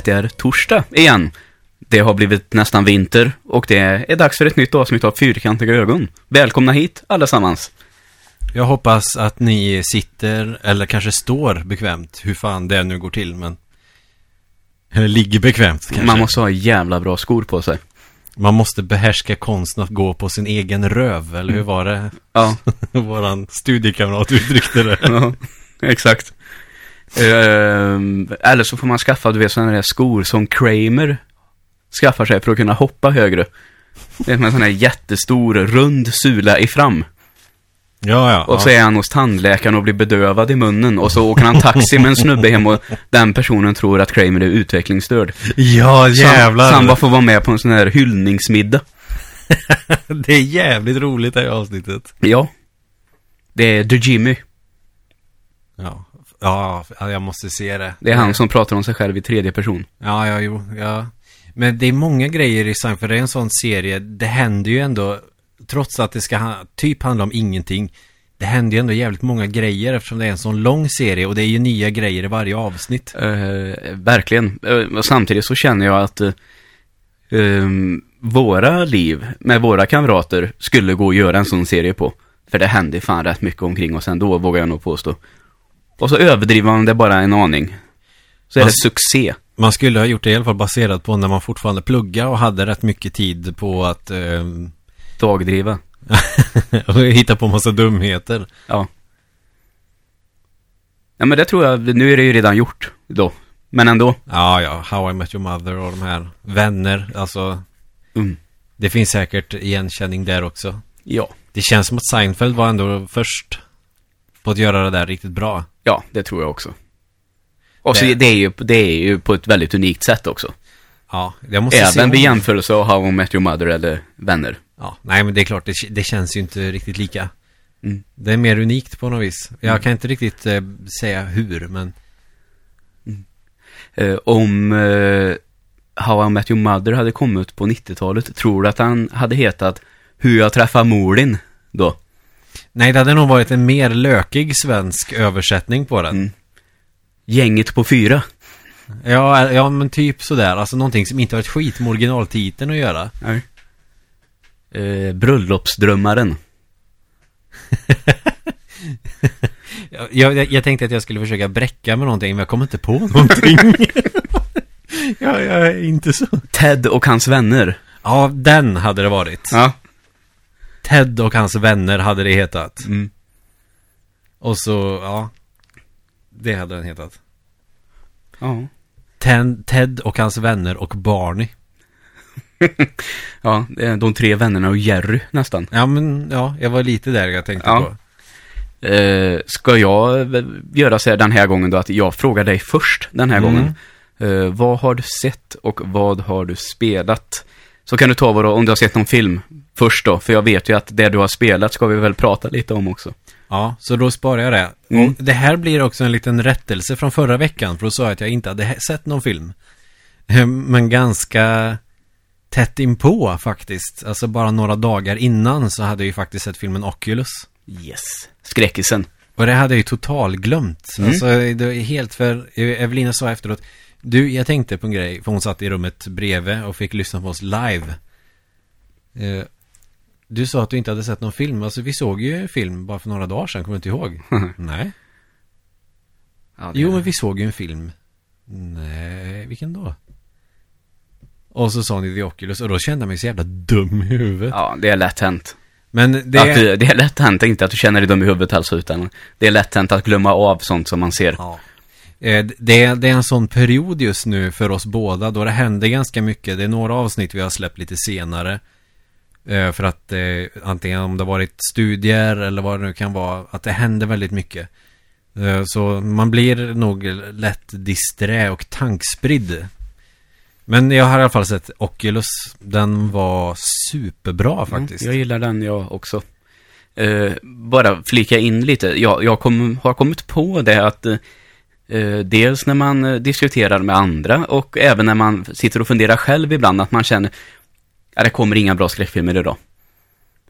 Det är torsdag igen. Det har blivit nästan vinter och det är dags för ett nytt avsnitt av Fyrkantiga ögon. Välkomna hit allesammans. Jag hoppas att ni sitter eller kanske står bekvämt, hur fan det nu går till, men... Eller ligger bekvämt kanske. Man måste ha jävla bra skor på sig. Man måste behärska konsten att gå på sin egen röv, eller hur var det? Ja, Våran studiekamrat uttryckte det. ja exakt. Ehm, eller så får man skaffa, du vet, sådana där skor som Kramer skaffar sig för att kunna hoppa högre. Det är med en sån här jättestor, rund sula i fram. Ja, ja. Och så är han hos tandläkaren och blir bedövad i munnen. Och så åker han taxi med en snubbe hem och den personen tror att Kramer är utvecklingsstörd. Ja, Så han- jävlar. Så han bara får vara med på en sån här hyllningsmiddag. det är jävligt roligt det här avsnittet. Ja. Det är The Jimmy. Ja. Ja, jag måste se det. Det är han som pratar om sig själv i tredje person. Ja, ja, jo, ja. Men det är många grejer i Seinfeld, det är en sån serie, det händer ju ändå, trots att det ska ha, typ handla om ingenting, det händer ju ändå jävligt många grejer eftersom det är en sån lång serie och det är ju nya grejer i varje avsnitt. Eh, verkligen. Och samtidigt så känner jag att ehm, våra liv med våra kamrater skulle gå att göra en sån serie på. För det händer fan rätt mycket omkring oss ändå, vågar jag nog påstå. Och så överdriver man det bara en aning. Så är Man- det succé. Man skulle ha gjort det i alla fall baserat på när man fortfarande plugga och hade rätt mycket tid på att eh, Dagdriva. hitta på massa dumheter. Ja. Ja men det tror jag, nu är det ju redan gjort då. Men ändå. Ja, ja, How I Met Your Mother och de här vänner, alltså Mm. det finns säkert igenkänning där också. Ja. Det känns som att Seinfeld var ändå först på att göra det där riktigt bra. Ja, det tror jag också. Och så Det- det är ju, det är ju på ett väldigt unikt sätt också. Ja, jag måste Även vid jämförelse av How I Met Your Mother eller Vänner. Ja, nej men det är klart, det, det känns ju inte riktigt lika. Mm. Det är mer unikt på något vis. Jag Mm. kan inte riktigt eh, säga hur, men Eh, om eh, How I Met Your Mother hade kommit på 90-talet, tror du att han hade hetat Hur jag träffar mor din då? Nej, det hade nog varit en mer lökig svensk översättning på den. Mm. Gänget på fyra? Ja, ja, men typ sådär. Alltså någonting som inte har ett skit med originaltiteln att göra. Nej. Eh, bröllopsdrömmaren. Jag, jag, jag tänkte att jag skulle försöka bräcka med någonting, men jag kommer inte på någonting. ja, jag är inte så. Ted och hans vänner. Ja, den hade det varit. Ja. Ted och hans vänner hade det hetat. Mm. Och så, ja. Det hade den hetat. Ja. Ted, Ted och hans vänner och Barney. Ja, de tre vännerna och Jerry nästan. Ja, men ja, jag var lite där jag tänkte Ja. på. Eh, ska jag eh, göra så här den här gången då att jag frågar dig först den här Mm. gången. Eh, vad har du sett och vad har du spelat? Så kan du ta vad då, om du har sett någon film först då, för jag vet ju att det du har spelat ska vi väl prata lite om också. Ja, så då sparar jag det. Mm. Det här blir också en liten rättelse från förra veckan, för då sa jag att jag inte hade sett någon film. Eh, Men ganska tätt inpå faktiskt. Alltså bara några dagar innan så hade jag ju faktiskt sett filmen Oculus. Yes. Skräckisen. Och det hade jag ju total glömt. Mm. Alltså det är helt för, Evelina sa efteråt, du jag tänkte på en grej, för hon satt i rummet bredvid och fick lyssna på oss live. Eh, Du sa att du inte hade sett någon film, alltså vi såg ju en film bara för några dagar sedan, kommer du inte ihåg? Nej. Ja, Jo, men vi såg ju en film. Nej, vilken då? Och så sa ni The Oculus och då kände jag mig så jävla dum i huvudet. Ja, det är lätt hänt. Men det... Att du, det är lätt hänt, inte att du känner dig dum i huvudet alltså, utan det är lätt hänt att glömma av sånt som man ser. Ja. Eh, Det, är- det är en sån period just nu för oss båda då det händer ganska mycket. Det är några avsnitt vi har släppt lite senare. Eh, För att eh, antingen om det varit studier eller vad det nu kan vara, att det händer väldigt mycket. Eh, Så man blir nog lätt disträ och tankspridd. Men jag har i alla fall sett Oculus. Den var superbra faktiskt. Mm, jag gillar den jag också. Eh, bara flika in lite. Jag, jag kom, har kommit på det att eh, dels när man diskuterar med andra och även när man sitter och funderar själv ibland att man känner att det kommer inga bra skräckfilmer idag.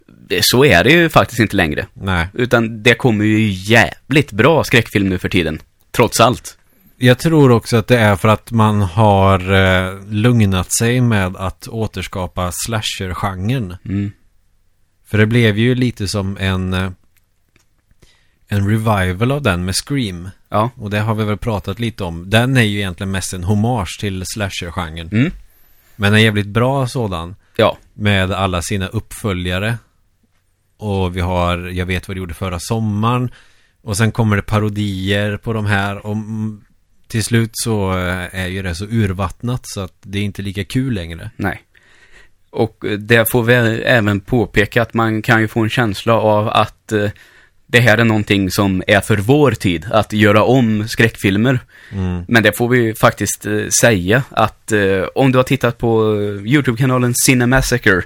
Det, så är det ju faktiskt inte längre. Nej. Utan det kommer ju jävligt bra skräckfilm nu för tiden. Trots allt. Jag tror också att det är för att man har eh, lugnat sig med att återskapa slasher-genren. Mm. För det blev ju lite som en eh, en revival av den med Scream. Ja. Och det har vi väl pratat lite om. Den är ju egentligen mest en hommage till slasher-genren. Mm. Men en jävligt bra sådan. Ja. Med alla sina uppföljare. Och vi har Jag vet vad du gjorde förra sommaren. Och sen kommer det parodier på de här. Och till slut så eh, är ju det så urvattnat så att det är inte lika kul längre. Nej. Och eh, det får vi även påpeka att man kan ju få en känsla av att eh, det här är någonting som är för vår tid, att göra om skräckfilmer. Mm. Men det får vi faktiskt eh, säga att eh, om du har tittat på eh, YouTube-kanalen Cinemassacre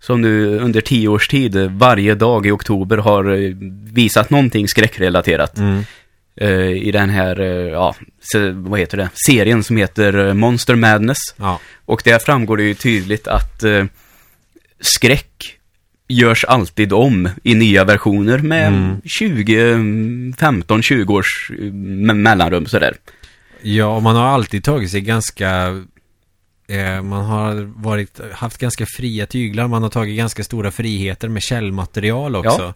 som nu under tio års tid varje dag i oktober har visat någonting skräckrelaterat. Mm. eh, I den här, eh, ja, vad heter det, serien som heter Monster Madness. Ja. Och där framgår det ju tydligt att eh, skräck görs alltid om i nya versioner med Mm. 20, mm, 15, 20 års eh, me- mellanrum sådär. Ja, man har alltid tagit sig ganska eh, Man har varit, haft ganska fria tyglar Man har tagit ganska stora friheter med källmaterial också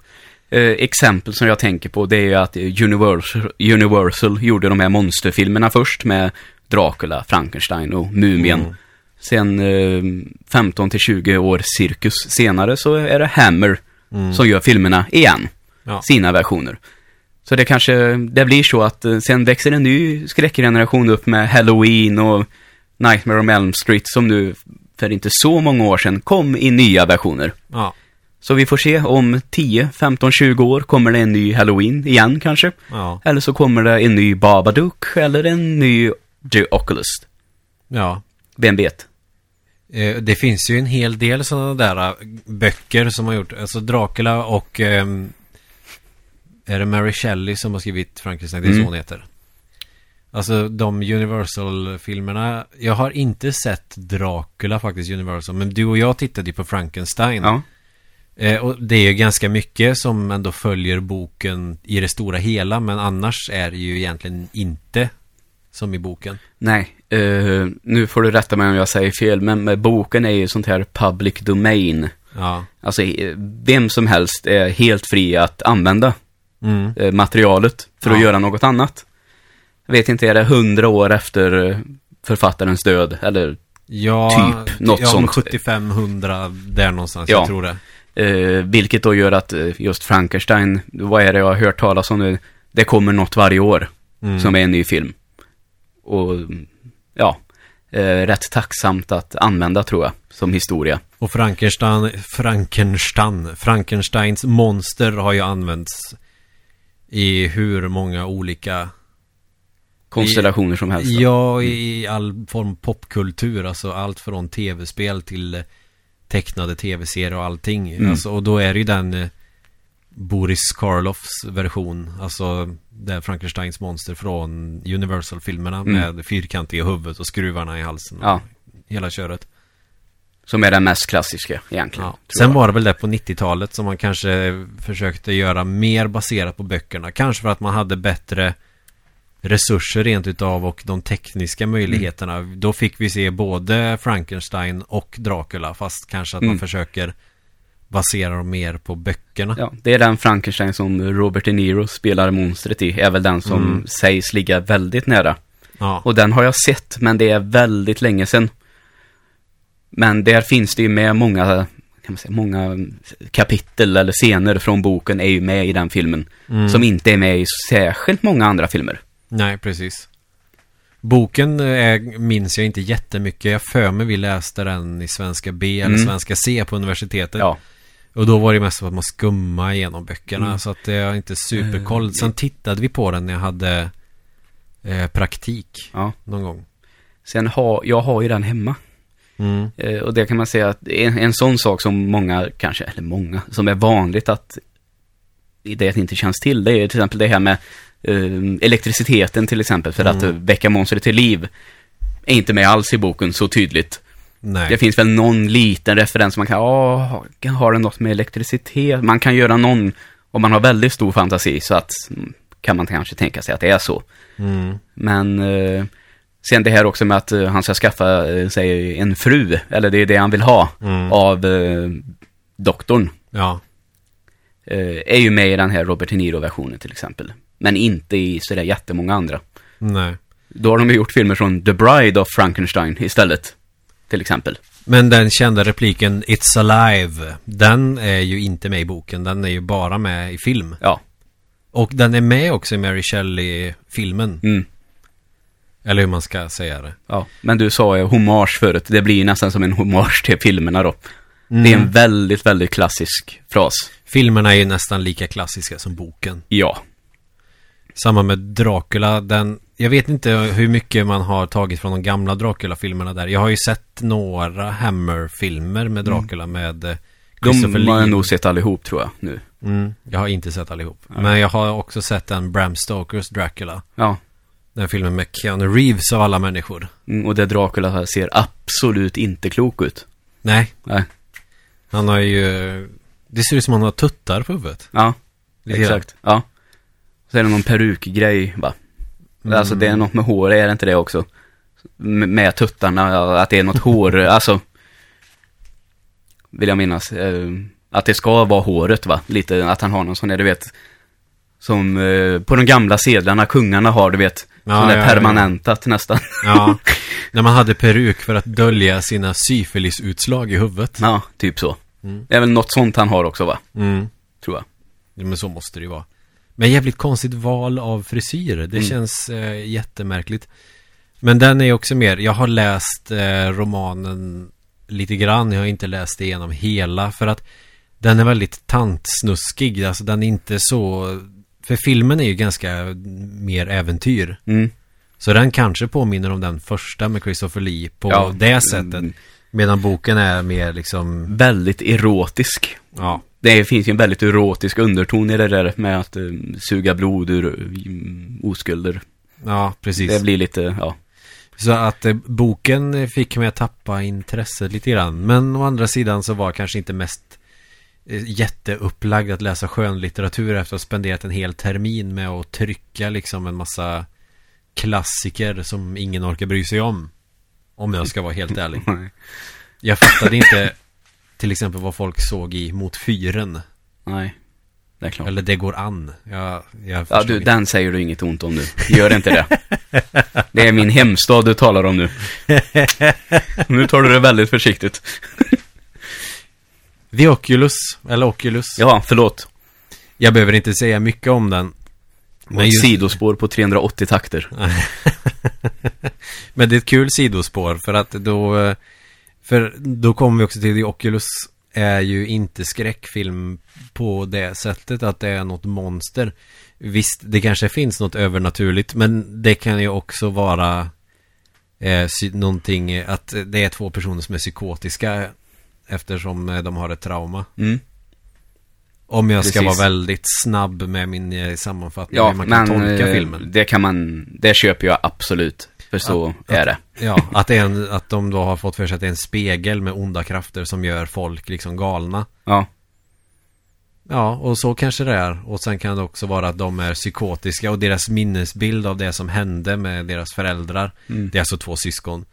Eh, exempel som jag tänker på det är att Universal, Universal gjorde de här monsterfilmerna först med Dracula, Frankenstein och Mumien. Mm. Sen eh, 15 till 20 år cirkus senare så är det Hammer Mm. som gör filmerna igen. Ja. Sina versioner. Så det kanske, det blir så att eh, sen växer en ny skräckgeneration upp med Halloween och Nightmare on Elm Street som nu för inte så många år sedan kom i nya versioner. Ja, Så vi får se om 10, 15, 20 år kommer det en ny Halloween igen kanske. ja, Eller så kommer det en ny Babadook eller en ny The Oculus. ja Vem vet? Eh, Det finns ju en hel del sådana där eh, böcker som har gjort, alltså Dracula och ehm, är det Mary Shelley som har skrivit Frankenstein, det är så Mm. hon heter. Alltså de Universal-filmerna, jag har inte sett Dracula faktiskt, Universal, men du och jag tittade ju på Frankenstein. Ja. Eh, och det är ju ganska mycket som ändå följer boken i det stora hela, men annars är det ju egentligen inte som i boken. Nej, eh, nu får du rätta mig om jag säger fel, men boken är ju sånt här public domain. Ja. Alltså, eh, vem som helst är helt fri att använda Mm. eh, materialet för att Ja. göra något annat. Jag vet inte, är det hundra år efter författarens död? Eller, Ja, Typ, något ja, sånt. 75-100 där någonstans, Ja. jag tror det. eh, vilket då gör att just Frankenstein, vad är det jag har hört talas om nu? Det kommer något varje år Mm. som är en ny film. Och ja, eh, rätt tacksamt att använda tror jag, som historia. Och Frankenstein, Frankenstein, Frankensteins monster har ju använts i hur många olika Konstellationer som helst. då. Ja, i all form popkultur, alltså allt från tv-spel till tecknade tv-serier och allting. Mm. Alltså, och då är det ju den eh, Boris Karloffs version, alltså det Frankensteins monster från Universal-filmerna Mm. med fyrkantiga huvudet och skruvarna i halsen. Ja. Hela köret. Som är den mest klassiska egentligen. Ja. Sen var det väl det på 90-talet som man kanske försökte göra mer baserat på böckerna. Kanske för att man hade bättre resurser rent utav och de tekniska möjligheterna. Mm. Då fick vi se både Frankenstein och Dracula fast kanske att man Mm. försöker basera dem mer på böckerna. Ja, det är den Frankenstein som Robert De Niro spelar monstret i, är väl den som Mm. sägs ligga väldigt nära. Ja. Och den har jag sett, men det är väldigt länge sedan. Men där finns det ju med många, kan man säga, många kapitel eller scener från boken är ju med i den filmen. Mm. Som inte är med i särskilt många andra filmer. Nej, precis. Boken eh, minns jag inte jättemycket. Jag för mig vi läste den i svenska B eller Mm. svenska C på universitetet. Ja, Och då var det mest att man skumma igenom böckerna Mm. Så att det är inte superkoll Eh, Sen tittade vi på den när jag hade eh, praktik ja. någon gång Sen har, jag har ju den hemma. mm. Eh, och det kan man säga att en, en sån sak som många, kanske, eller många, som är vanligt att det inte känns till, det är till exempel det här med eh, elektriciteten till exempel, för att Mm. eh, väcka monstret till liv. Är inte med alls i boken så tydligt. Nej Det finns väl någon liten referens man kan, ja, har det något med elektricitet? Man kan göra någon, om man har väldigt stor fantasi, så att mm, kan man kanske tänka sig att det är så. Mm. Men eh, sen det här också med att eh, han ska skaffa eh, sig en fru, eller det är det han vill ha, Mm. av eh, doktorn. Ja. Eh, är ju med i den här Robert De Niro-versionen till exempel. Men inte i sådär jättemånga andra. Nej. Då har de gjort filmer från The Bride of Frankenstein istället. Till exempel. Men den kända repliken It's alive Den är ju inte med i boken Den är ju bara med i film Ja. Och den är med också i Mary Shelley-filmen Mm. Eller hur man ska säga det ja. Men du sa ju hommage förut. Det blir ju nästan som en hommage till filmerna då. Mm. Det är en väldigt, väldigt klassisk fras. Filmerna är ju nästan lika klassiska som boken Ja. Samma med Dracula Den Jag vet inte hur mycket man har tagit från de gamla Dracula-filmerna där Jag har ju sett några Hammer-filmer med Dracula med eh, Christopher De har jag nog sett allihop tror jag nu. Mm, jag har inte sett allihop Nej. Men jag har också sett den Bram Stokers Dracula Ja. Den filmen med Keanu Reeves av alla människor. Mm, och det Dracula ser absolut inte klok ut. Nej, Nej. han har ju... Det ser ut som han har tuttar på huvudet. Ja, Lite exakt. Ja. Så är det någon perukgrej, va? Mm. Alltså det är något med hår, är det inte det också? M- med tuttarna, att det är något hår, alltså. Vill jag minnas. Eh, att det ska vara håret, va? Lite, att han har någon sån där, du vet. Som eh, på de gamla sedlarna kungarna har, du vet. Ja, sån där ja, ja. permanentat nästan. Ja, när man hade peruk för att dölja sina syfilisutslag i huvudet. ja, typ så. Mm. Det är väl något sånt han har också, va? Mm. Tror jag. Ja, men så måste det ju vara. Men jävligt konstigt val av frisyr. Det Mm. känns eh, jättemärkligt. Men den är också mer, jag har läst eh, romanen lite grann. Jag har inte läst igenom hela för att den är väldigt tantsnuskig. Alltså den är inte så... För filmen är ju ganska mer äventyr. Mm. Så den kanske påminner om den första med Christopher Lee på Ja, det sättet. mm. Medan boken är mer liksom... Väldigt erotisk. Ja. Det finns ju en väldigt erotisk underton i det där med att eh, suga blod ur mm, oskulder. Ja, precis. Det blir lite, ja. Så att eh, boken fick mig att tappa intresset lite grann. Men å andra sidan så var kanske inte mest eh, jätteupplagd att läsa skönlitteratur efter att ha spenderat en hel termin med att trycka liksom en massa klassiker som ingen orkar bry sig om. Om jag ska vara helt ärlig. Jag fattade inte till exempel vad folk såg i Mot fyren. Nej, det är klart. Eller Det går an. Jag, jag Ja, du, inte. den säger du inget ont om nu. Gör inte det. Det är min hemstad du talar om nu. Nu tar du det väldigt försiktigt. The Oculus, eller Oculus. Ja, förlåt. Jag behöver inte säga mycket om den. Men just- sidospår på 380 takter. Men det är ett kul sidospår för att då eh, För då kommer vi också till The Oculus är ju inte skräckfilm på det sättet att det är något monster Visst, det kanske finns något övernaturligt men det kan ju också vara eh, någonting att det är två personer som är psykotiska eftersom eh, de har ett trauma. Mm. Om jag ska Precis. vara väldigt snabb med min eh, sammanfattning Ja, hur man kan men tolka eh, filmen. det kan man, det köper jag absolut. För så är det. Ja, att, det är en, att de då har fått för sig att det är en spegel med onda krafter som gör folk liksom galna. Ja, Ja, och så kanske det är. Och sen kan det också vara att de är psykotiska och deras minnesbild av det som hände med deras föräldrar. Mm. Det är alltså två syskon.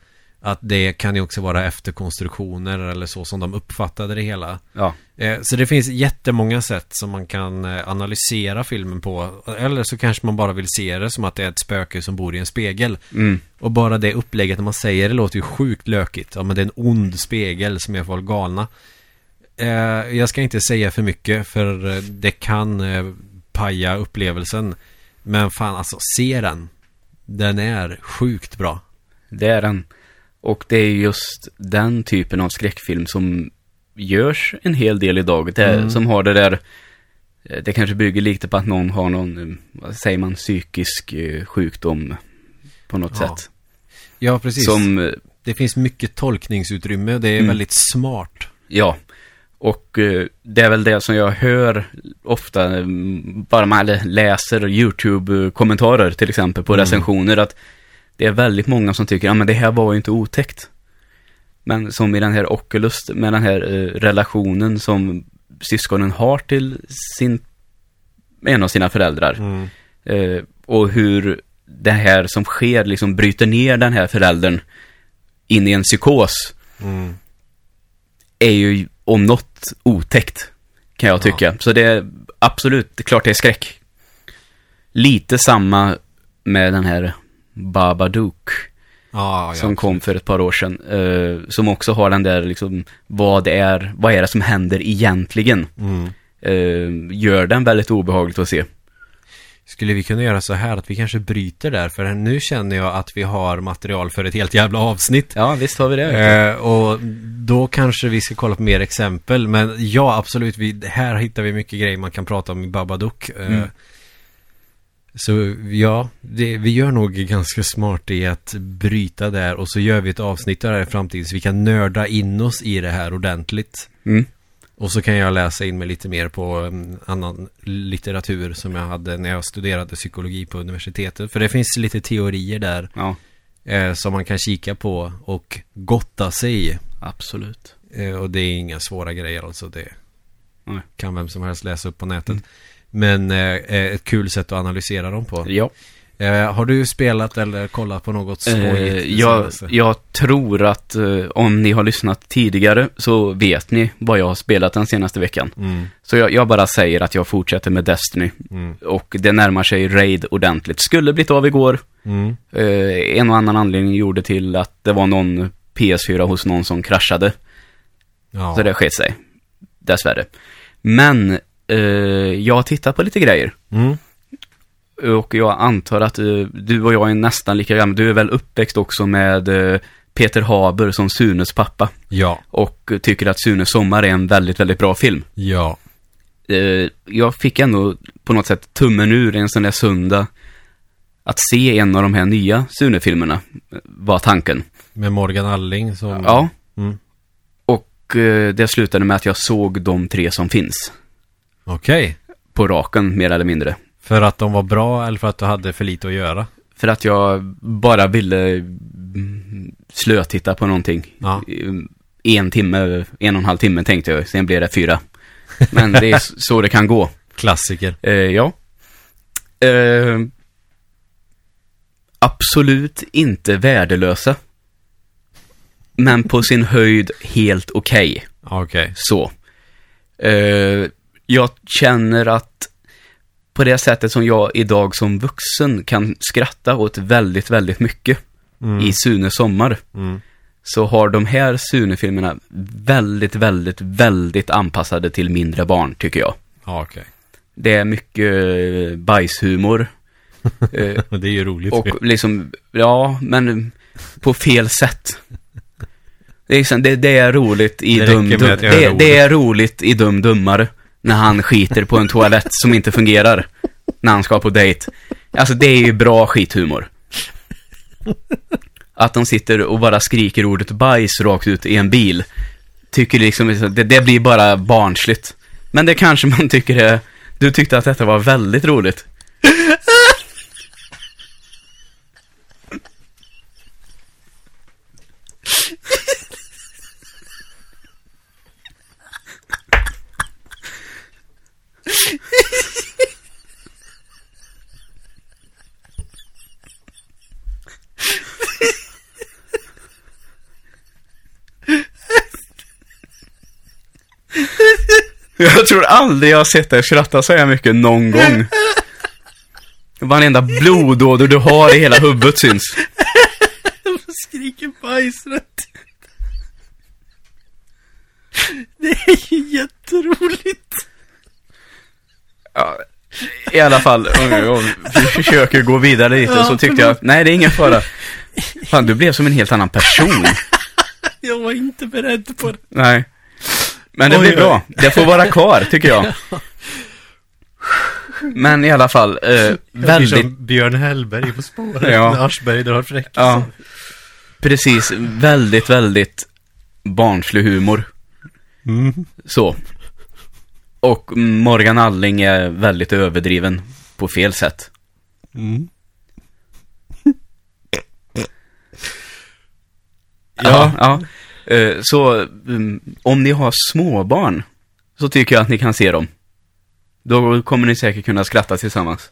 Att det kan ju också vara efterkonstruktioner eller så som de uppfattade det hela. ja. Eh, Så det finns jättemånga sätt som man kan eh, analysera filmen på. Eller så kanske man bara vill se det som att det är ett spöke som bor i en spegel. Mm. Och bara det upplägget när man säger det låter ju sjukt lökigt. Ja men det är en ond spegel som gör folk galna. Eh, jag ska inte säga för mycket för det kan paja upplevelsen. Men fan alltså, se den. Den är sjukt bra. Det är den. Och det är just den typen av skräckfilm som görs en hel del idag. Det, Mm. Som har det där, eh, det kanske bygger lite på att någon har någon, eh, vad säger man, psykisk eh, sjukdom på något Ja, sätt. Ja, precis. Som, Det finns mycket tolkningsutrymme. Det är Mm. väldigt smart. ja. Och det är väl det som jag hör ofta, bara man läser YouTube-kommentarer till exempel på Mm. recensioner, att det är väldigt många som tycker, ja men det här var ju inte otäckt. Men som i den här Oculus, med den här eh, relationen som syskonen har till sin, en av sina föräldrar. Mm. Eh, och hur det här som sker liksom bryter ner den här föräldern in i en psykos Mm. är ju om något otäckt, kan jag Ja. tycka. Så det är absolut, det är klart det är skräck. Lite samma med den här Babadook ja. som kom för ett par år sedan. eh, som också har den där liksom, vad är, vad är det som händer egentligen? Mm. Eh, gör den väldigt obehagligt att se. Skulle vi kunna göra så här att vi kanske bryter där? För nu känner jag att vi har material för ett helt jävla avsnitt. Ja, visst har vi det. Eh, och då kanske vi ska kolla på mer exempel. Men ja, absolut. Vi, här hittar vi mycket grejer man kan prata om i Babadook. Eh, Mm. Så ja, det, vi gör nog ganska smart i att bryta där och så gör vi ett avsnitt där i framtiden så vi kan nörda in oss i det här ordentligt. Mm. Och så kan jag läsa in mig lite mer på en annan litteratur som jag hade när jag studerade psykologi på universitetet. För det finns lite teorier där Ja, eh, som man kan kika på och gotta sig i. absolut. Eh, och det är inga svåra grejer alltså. Det Nej. kan vem som helst läsa upp på nätet. Mm. Men eh, eh, ett kul sätt att analysera dem på. Ja. Eh, har du spelat eller kollat på något Eh, skojigt? det jag, jag tror att eh, om ni har lyssnat tidigare så vet ni vad jag har spelat den senaste veckan. Mm, Så jag, jag bara säger att jag fortsätter med Destiny. mm, Och det närmar sig Raid ordentligt. Skulle blivit av igår. mm. Eh, en och annan anledning gjorde till att det var någon PS4 hos någon som kraschade. Ja. Så det sket sig. Dessvärre. Men eh, jag har tittat på lite grejer. Mm. Och jag antar att eh, du och jag är nästan lika gamla. Du är väl uppväxt också med eh, Peter Haber som Sunes pappa. Ja. Och tycker att Sunes sommar är en väldigt, väldigt bra film. Ja. Eh, jag fick ändå på något sätt tummen ur en sån där söndag. Att se en av de här nya Sune-filmerna eh, var tanken. Med Morgan Alling som... Ja, Mm. och eh, det slutade med att jag såg de tre som finns. Okej. På raken, mer eller mindre. För att de var bra eller för att du hade för lite att göra? För att jag bara ville slötitta på någonting. Ja. En timme, en och en halv timme tänkte jag. Sen blev det fyra. Men det är så det kan gå. Klassiker. Eh, ja. Eh, absolut inte värdelösa. Men på sin höjd helt okej. Okej. Så. Eh, jag känner att på det sättet som jag idag som vuxen kan skratta åt väldigt, väldigt mycket Mm. i Sune sommar. Mm. Så har de här Sune-filmerna väldigt, väldigt, väldigt anpassade till mindre barn, tycker jag. Ja, okej. Det är mycket eh, bajshumor. eh, Och det är ju roligt. och liksom, ja, men på fel sätt. Det är, det, det är roligt i Det dum, dum det, det är roligt i Dum Dummare. När han skiter på en toalett som inte fungerar. När han ska på dejt. Alltså det är ju bra skithumor. Att de sitter och bara skriker ordet bajs rakt ut i en bil. Tycker liksom, det, det blir bara barnsligt. Men det kanske man tycker är, du tyckte att detta var väldigt roligt. Jag tror aldrig jag har sett dig skratta så här mycket någon gång. Varenda blodåder du har i hela huvudet syns. skriker bajs rätt Det är ju jätteroligt. Ja, I alla fall, jag försöker gå vidare lite Ja, så tyckte jag att, nej det är ingen fara. Fan, du blev som en helt annan person. Jag var inte beredd på det. Nej. Men det Oj, blir oj. bra. Det får vara kvar, tycker jag. Men i alla fall, eh, Väldigt... väldigt, Som Björn Hellberg på spåret. Ja. När Aschberg drar fräckis. ja, precis, väldigt, väldigt barnslig humor. Mm. Så. Och Morgan Alling är väldigt överdriven på fel sätt. Mm. Ja, ja. Eh, Eh, så mm, om ni har småbarn så tycker jag att ni kan se dem. Då kommer ni säkert kunna skratta tillsammans.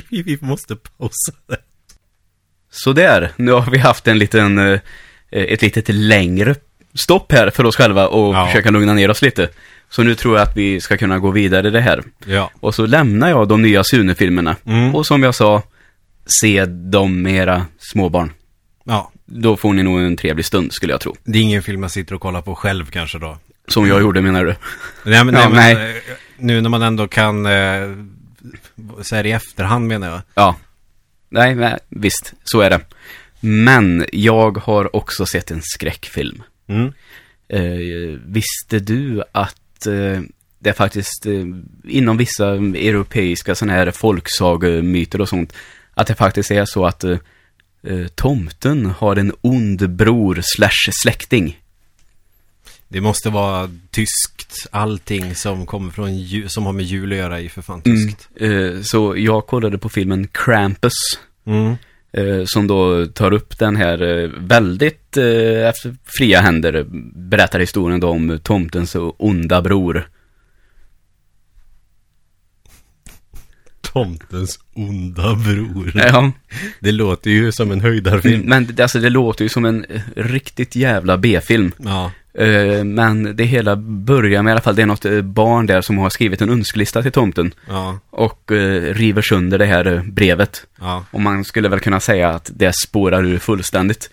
vi måste pausa det. Så nu har vi haft en liten, eh, ett litet längre stopp här för oss själva och ja. försöka lugna ner oss lite. Så nu tror jag att vi ska kunna gå vidare i det här. Ja. Och så lämnar jag de nya Sune-filmerna. Mm. Och som jag sa, se dem med era småbarn. Ja. Då får ni nog en trevlig stund, skulle jag tro. Det är ingen film jag sitter och kollar på själv kanske då. Som jag gjorde, menar du? Nej men, Ja, nej, men nej. eh, nu när man ändå kan, eh, så här i efterhand menar jag. Ja. Nej, nej, visst, så är det. Men jag har också sett en skräckfilm. Mm. Eh, visste du att eh, det är faktiskt eh, inom vissa europeiska sådana här folksagomyter och sånt, att det faktiskt är så att eh, eh, tomten har en ond bror slash släkting. Det måste vara tyskt, allting som kommer från ju, som har med jul att göra i för fan tyskt. Eh, så jag kollade på filmen Krampus. Mm. Eh, som då tar upp den här eh, väldigt efter fria händer berättar historien då om tomtens onda bror. Tomtens onda bror. Ja, Det låter ju som en höjdarfilm. men det- alltså det låter ju som en eh, riktigt jävla B-film. Ja. Eh, men det hela börjar med i alla fall, det är något eh, barn där som har skrivit en önskelista till tomten Ja. och river sönder det här brevet. Ja. Och man skulle väl kunna säga att det spårar ur fullständigt.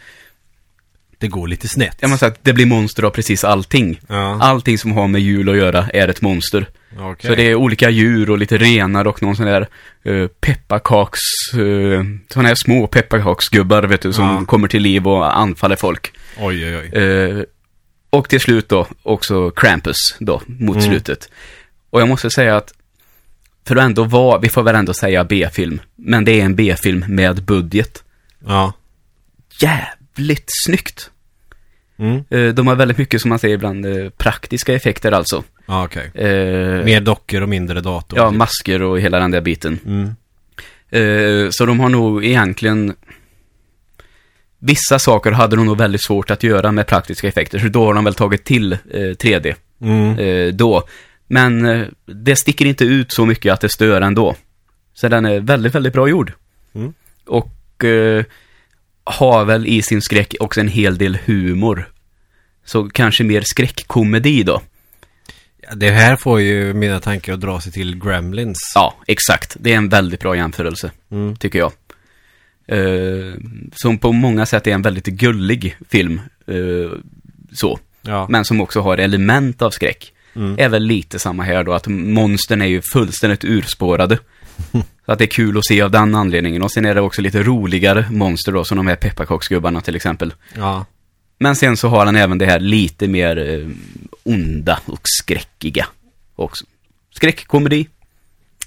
Det går lite snett. Jag måste säga att det blir monster av precis allting. Ja. Allting som har med jul att göra är ett monster. Okej. Så det är olika djur och lite renar och någon sån där uh, pepparkaks, uh, sådana här små pepparkaksgubbar vet du, som Ja. kommer till liv och anfaller folk. Oj, oj, oj. Eh, och till slut då också Krampus då, mot Mm. slutet. Och jag måste säga att, för att ändå vara, vi får väl ändå säga B-film, men det är en B-film med budget. Ja. Jävligt snyggt! Mm. Eh, de har väldigt mycket, som man säger ibland, eh, praktiska effekter alltså. Ja, okej. Eh, Mer dockor och mindre dator. ja, masker och hela den där biten. Mm. Eh, så de har nog egentligen Vissa saker hade de nog väldigt svårt att göra med praktiska effekter, så då har de väl tagit till eh, 3D Mm. eh, då. Men det sticker inte ut så mycket att det stör ändå. Så den är väldigt, väldigt bra gjord. Mm. Och har väl i sin skräck också en hel del humor. Så kanske mer skräckkomedi då. Ja, Det här får ju mina tankar att dra sig till Gremlins. Ja, exakt. Det är en väldigt bra jämförelse. Mm. tycker jag. Eh, som på många sätt är en väldigt gullig film. eh, så. Ja. Men som också har element av skräck. Mm. Är väl lite samma här då, att monstern är ju fullständigt urspårade. Så att det är kul att se av den anledningen. Och sen är det också lite roligare monster då, som de här pepparkaksgubbarna till exempel. Ja. Men sen så har han även det här lite mer eh, onda och skräckiga också. Skräckkomedi,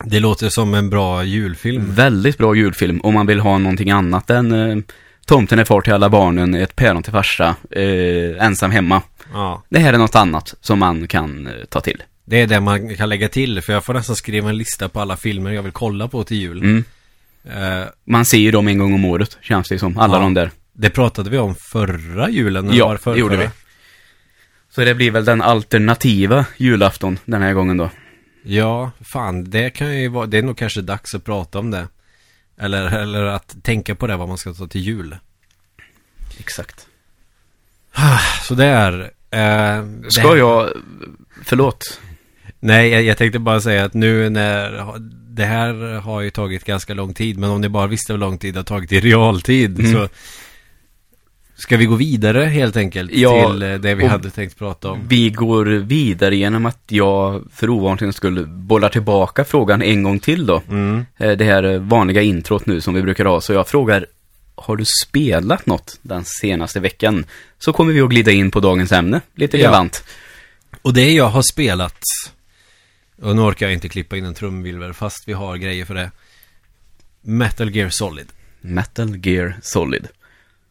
Det låter som en bra julfilm. Väldigt bra julfilm om man vill ha någonting annat än eh, Tomten är far till alla barnen, ett päron till farsa, eh, ensam hemma. Ja. Det här är något annat som man kan eh, ta till. Det är det man kan lägga till. För jag får nästan skriva en lista på alla filmer jag vill kolla på till jul. Mm. Eh, Man ser ju dem en gång om året, känns det som. Alla Ja. de där. det pratade vi om förra julen. Ja, var förra, det gjorde vi. Så det blir väl den alternativa julafton den här gången då. Ja, fan, det kan ju vara, det är nog kanske dags att prata om det. Eller, eller att tänka på det, vad man ska ta till jul. Exakt. Så det är... Eh, Ska det, jag, förlåt. Nej, jag, jag tänkte bara säga att nu när... Det här har ju tagit ganska lång tid, men om ni bara visste hur lång tid det har tagit i realtid Mm. så... Ska vi gå vidare helt enkelt Ja, till eh, det vi hade tänkt prata om? Vi går vidare genom att jag för ovanlighetens skull bollar tillbaka frågan en gång till då. Mm. Eh, det här vanliga introt nu som vi brukar ha. Så jag frågar, har du spelat något den senaste veckan? Så kommer vi att glida in på dagens ämne, lite Ja. galant. Och det jag har spelat Och nu orkar jag inte klippa in en trumvirvel fast vi har grejer för det Metal Gear Solid Metal Gear Solid.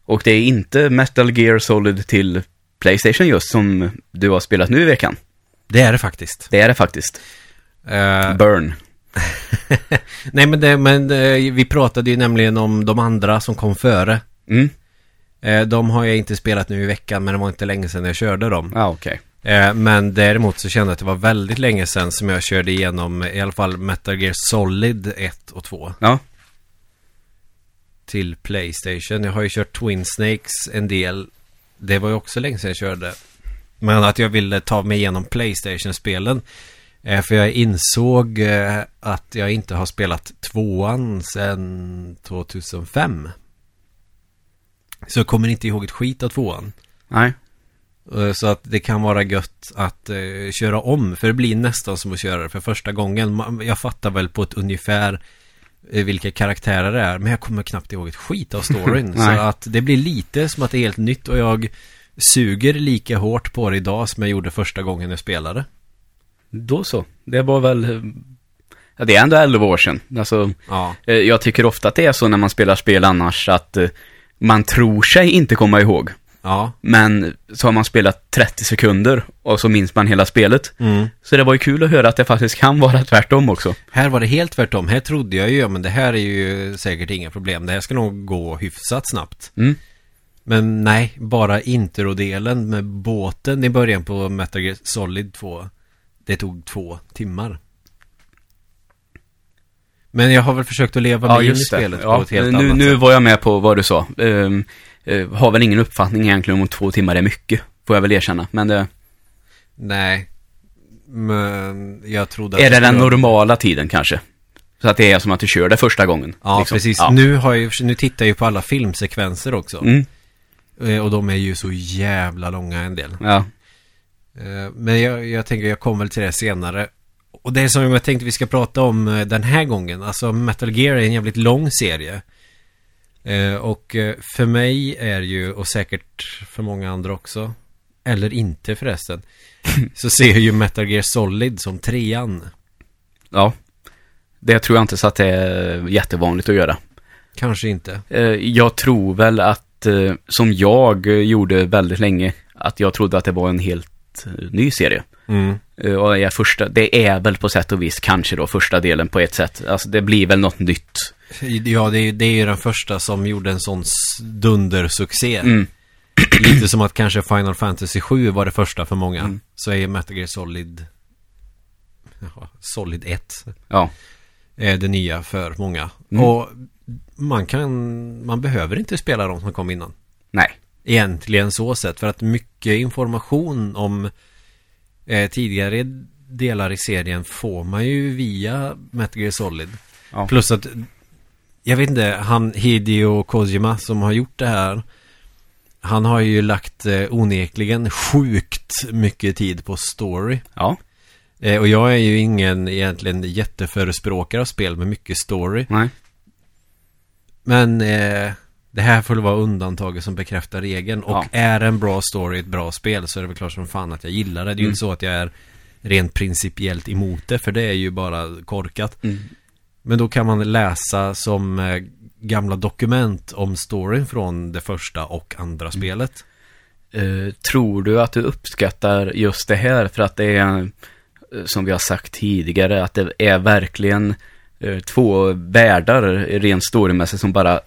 Och det är inte Metal Gear Solid till Playstation just som du har spelat nu i veckan. Det är det faktiskt Det är det faktiskt. Eh, Burn. Nej men, det, men eh, vi pratade ju nämligen om de andra som kom före Mm. Eh, De har jag inte spelat nu i veckan men det var inte länge sedan jag körde dem Ja, okej. Eh, Men däremot så kände jag att det var väldigt länge sedan som jag körde igenom i alla fall Metal Gear Solid 1 och 2 Ja. till Playstation. Jag har ju kört Twin Snakes en del. Det var ju också länge sedan jag körde. Men att jag ville ta mig igenom Playstation-spelen. Eh, för jag insåg eh, att jag inte har spelat tvåan sedan 2005. Så jag kommer inte ihåg ett skit av tvåan. Nej. Eh, Så att det kan vara gött att eh, köra om. För det blir nästan som att köra det för första gången. Man- Jag fattar väl på ett ungefär eh, vilka karaktärer det är. Men jag kommer knappt ihåg ett skit av storyn. så att det blir lite som att det är helt nytt. Och jag suger lika hårt på det idag som jag gjorde första gången jag spelade. Då så. Det var väl... eh, Ja, det är ändå 11 år sedan. Alltså, Ja. eh, jag tycker ofta att det är så när man spelar spel annars att man tror sig inte komma ihåg. Ja. Men så har man spelat 30 sekunder och så minns man hela spelet. Mm. Så det var ju kul att höra att det faktiskt kan vara tvärtom också. Här var det helt tvärtom. Här trodde jag ju, ja, men det här är ju säkert inga problem. Det här ska nog gå hyfsat snabbt. Mm. Men nej, bara introdelen med båten i början på Metal Gear Solid 2. Det tog två timmar. Men jag har väl försökt att leva mig in i spelet på Ja, ett helt nu, annat nu sätt. var jag med på vad du sa. Ehm, eh, har väl ingen uppfattning egentligen om två timmar är mycket. Får jag väl erkänna. Men det, Nej. Men jag trodde att är det den normala tiden kanske? Så att det är som att du kör det första gången. Ja, liksom. precis. Ja. Nu, har jag, nu tittar jag ju på alla filmsekvenser också. Mm, Eh, Och de är ju så jävla långa en del. ja. Eh, Men jag, jag tänker jag kommer väl till det senare. Och det som jag tänkte vi ska prata om eh, den här gången. Alltså Metal Gear är en jävligt lång serie. Eh, Och eh, för mig är ju, och säkert för många andra också. Eller inte förresten. så ser jag ju Metal Gear Solid som trean. ja. Det tror jag inte så att det är jättevanligt att göra. Kanske inte. Eh, Jag tror väl att, som jag gjorde väldigt länge, att jag trodde att det var en helt ny serie. Mm. Och är första, det är väl på sätt och vis kanske då första delen på ett sätt. Alltså det blir väl något nytt. Ja, det är, det är ju den första som gjorde en sån dundersuccé. Mm. Lite som att kanske Final Fantasy 7 var det första för många. Mm. Så är Metal Gear Solid... Jaha, Solid 1 Ja. är det nya för många. Mm. Och man kan... Man behöver inte spela de som kom innan. Nej. Egentligen så sett. För att mycket information om eh, tidigare delar i serien får man ju via Metal Gear Solid. Ja. Plus att jag vet inte, han Hideo Kojima som har gjort det här Han har ju lagt eh, onekligen sjukt mycket tid på story Ja. eh, Och jag är ju ingen egentligen jätteförespråkare av spel med mycket story Nej. Men eh, det här får vara undantaget som bekräftar regeln Och Ja. är en bra story ett bra spel så är det väl klart som fan att jag gillar det Det är ju Mm. inte så att jag är rent principiellt emot det För det är ju bara korkat Mm. Men då kan man läsa som eh, gamla dokument om storyn från det första och andra spelet. Eh, tror du att du uppskattar just det här för att det är, eh, som vi har sagt tidigare, att det är verkligen eh, två världar rent storymässigt som bara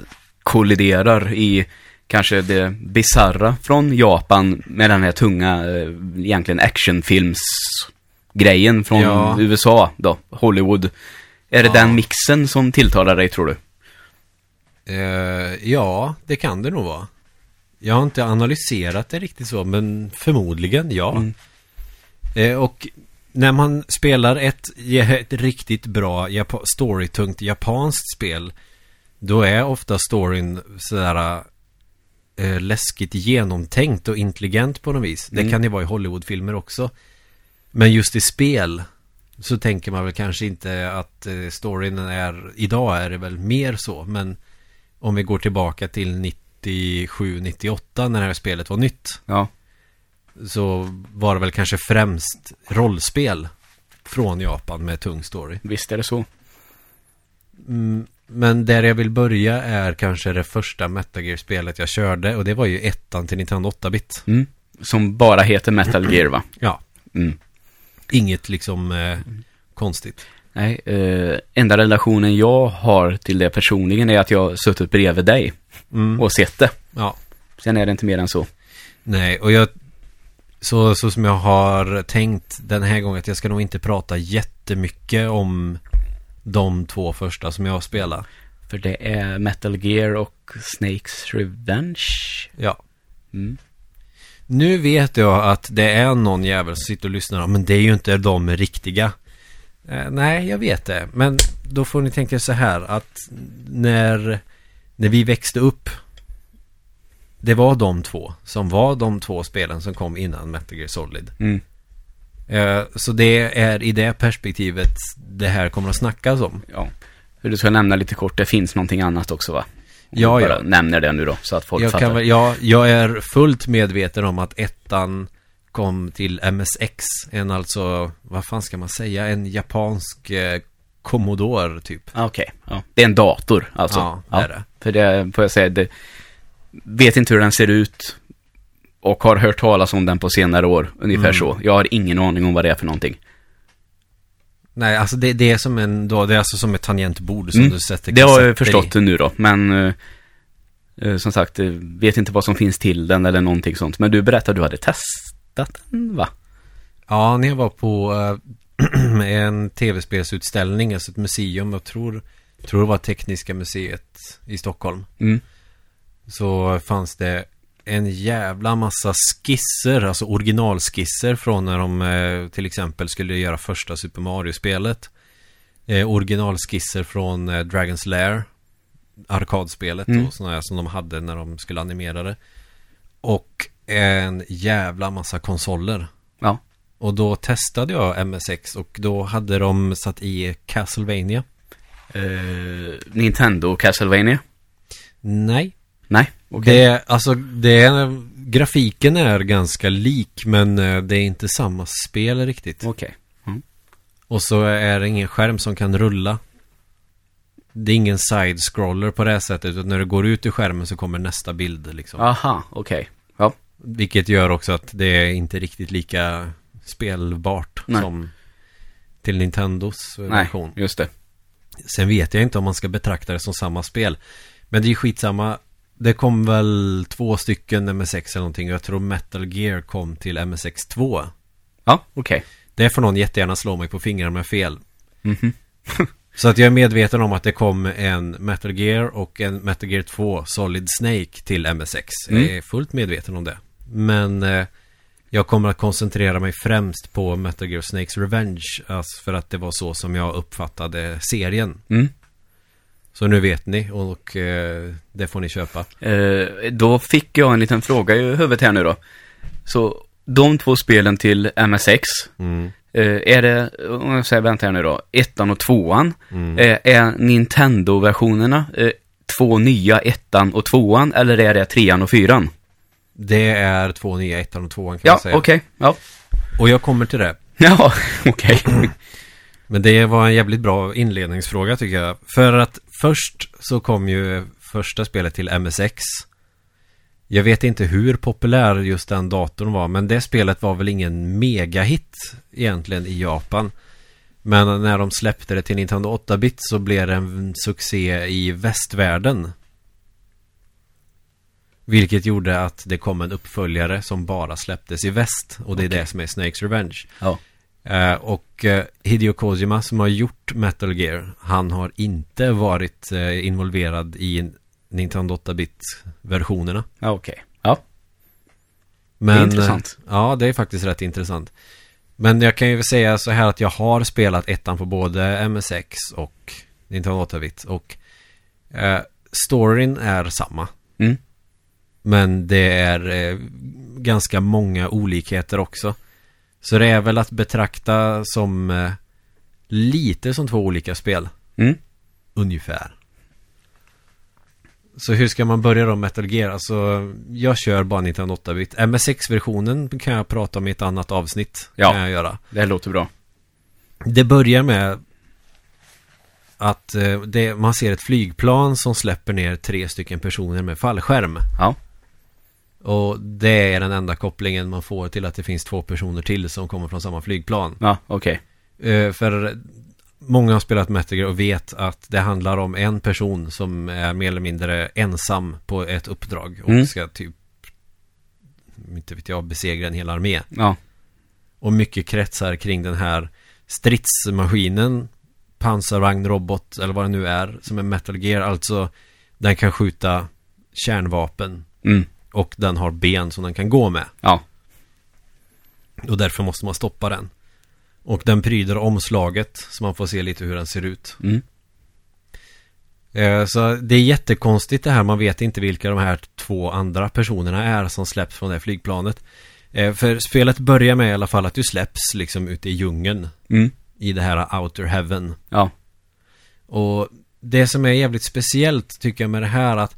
kolliderar i kanske det bizarra från Japan med den här tunga, eh, egentligen actionfilmsgrejen från Ja. USA då, Hollywood. Är det Ja. den mixen som tilltalar dig tror du? Eh, ja, det kan det nog vara. Jag har inte analyserat det riktigt så, men förmodligen ja. Mm. Eh, och när man spelar ett, ett riktigt bra japa- storytungt japanskt spel, då är ofta storyn sådär eh, läskigt genomtänkt och intelligent på något vis. Det Mm. kan det vara i Hollywoodfilmer också. Men just i spel så tänker man väl kanske inte att eh, storyn är, idag är det väl mer så, men om vi går tillbaka till 97-98 när det här spelet var nytt Ja. så var det väl kanske främst rollspel från Japan med tung story. Visst är det så. Mm, men där jag vill börja är kanske det första Metal Gear-spelet jag körde och det var ju ettan till Nintendo 8-bit. Mm. Som bara heter Metal Gear va? Ja, Mm. Inget liksom eh, konstigt. Nej, eh, enda relationen jag har till det personligen är att jag har suttit bredvid dig Mm. och sett det. Ja, Sen är det inte mer än så. nej, och jag så, så som jag har tänkt den här gången att jag ska nog inte prata jättemycket om de två första som jag har spelat. För det är Metal Gear och Snakes Revenge. Ja. Mm. Nu vet jag att det är någon jävel som sitter och lyssnar. Men det är ju inte de riktiga. Eh, nej, jag vet det. Men då får ni tänka så här att när, när vi växte upp. Det var de två som var de två spelen som kom innan Metal Gear Solid. Mm. Eh, så det är i det perspektivet det här kommer att snackas om. Ja. Du ska nämna lite kort, det finns någonting annat också va? Ja, ja. nämner det nu då, så att folk Jag, fattar. kan ja, jag är fullt medveten om att ettan kom till MSX. En alltså, vad fan ska man säga, en japansk eh, Commodore typ. Ah, Okej, ja. Det är en dator alltså. Ja, det är det. För det får jag säga, det, vet inte hur den ser ut och har hört talas om den på senare år, ungefär Mm. så. Jag har ingen aning om vad det är för någonting. Nej, alltså det, det är som en, då, det är alltså som ett tangentbord som Mm. du sätter Det har jag kassetter förstått nu då, men eh, eh, som sagt, eh, vet inte vad som finns till den eller någonting sånt. Men du berättade att du hade testat den, va? Ja, när jag var på eh, en tv-spelsutställning, alltså ett museum, jag tror, tror det var Tekniska museet i Stockholm. Mm. så fanns det en jävla massa skisser, alltså originalskisser från när de eh, till exempel skulle göra första Super Mario-spelet. Eh, originalskisser från eh, Dragon's Lair, arkadspelet Mm. och sådana här som de hade när de skulle animera det. Och en jävla massa konsoler. Ja. Och då testade jag MSX och då hade de satt i Castlevania. Eh, Nintendo Castlevania? Nej, Nej, okej. Det alltså, det är, grafiken är ganska lik men eh, det är inte samma spel riktigt. Okej. Och så är det ingen skärm som kan rulla. Det är ingen side-scroller på det här sättet, utan när du går ut ur skärmen så kommer nästa bild liksom. Aha, okej. Ja. Vilket gör också att det är inte riktigt lika spelbart Nej. som till Nintendos Nej, version. just det. Sen vet jag inte om man ska betrakta det som samma spel. Men det är skitsamma. Det kom väl två stycken MSX eller någonting. Jag tror Metal Gear kom till MSX 2. Ja, okej. Det får någon jättegärna slå mig på fingrarna med fel. Mhm. Så att jag är medveten om att det kom en Metal Gear och en Metal Gear 2 Solid Snake till MSX. Jag Mm. är fullt medveten om det. Men eh, jag kommer att koncentrera mig främst på Metal Gear Snakes Revenge. Alltså för att det var så som jag uppfattade serien. Mm. Så nu vet ni och eh, det får ni köpa. Eh, då fick jag en liten fråga i huvudet här nu då. Så de två spelen till MSX, Mm. eh, är det, om jag säger, vänta här nu då, ettan och tvåan, Mm. är Nintendo-versionerna två nya, ettan och tvåan, eller är det trean och fyran? Det är två nya ettan och tvåan kan Ja, man säga. okej, ja. Och jag kommer till det. Ja, okej. Men det var en jävligt bra inledningsfråga tycker jag. För att först så kom ju första spelet till MSX. Jag vet inte hur populär just den datorn var, men det spelet var väl ingen megahit egentligen i Japan. Men när de släppte det till Nintendo 8-bit så blev det en succé i västvärlden. Vilket gjorde att det kom en uppföljare som bara släpptes i väst. Och det är det som är Snakes Revenge. Ja. Eh, och eh, Hideo Kojima som har gjort Metal Gear, han har inte varit eh, involverad i Nintendo 8-bit-versionerna. Ja, okej. Ja. Men, Det är intressant. Ja, det är faktiskt rätt intressant. Men jag kan ju säga så här att jag har spelat ettan på både MSX och Nintendo 8-bit. Och storyn är samma. Mm. Men det är ganska många olikheter också. Så det är väl att betrakta som eh, lite som två olika spel. Mm. Ungefär. Så hur ska man börja då Metal Gear? Alltså, jag kör bara 1908-bit. MSX-versionen kan jag prata om i ett annat avsnitt. Ja. Kan jag göra. Det låter bra. Det börjar med att eh, det, man ser ett flygplan som släpper ner tre stycken personer med fallskärm. Ja. Och det är den enda kopplingen man får till att det finns två personer till som kommer från samma flygplan. Ja, okej. Eh, för många har spelat Metal och vet att det handlar om en person som är mer eller mindre ensam på ett uppdrag och Mm. ska typ inte vet jag, besegra en hel armé. Ja. Och mycket kretsar kring den här stridsmaskinen pansarvagnrobot eller vad det nu är som är Metal Gear. Alltså den kan skjuta kärnvapen Mm. Och den har ben som den kan gå med. Ja. Och därför måste man stoppa den. Och den pryder omslaget så man får se lite hur den ser ut. Mm. Eh, Så det är jättekonstigt det här. Man vet inte vilka de här två andra personerna är som släpps från det här flygplanet. Eh, För spelet börjar med i alla fall att du släpps liksom ute i djungeln. Mm. I det här outer heaven. Ja. Och det som är jävligt speciellt tycker jag med det här att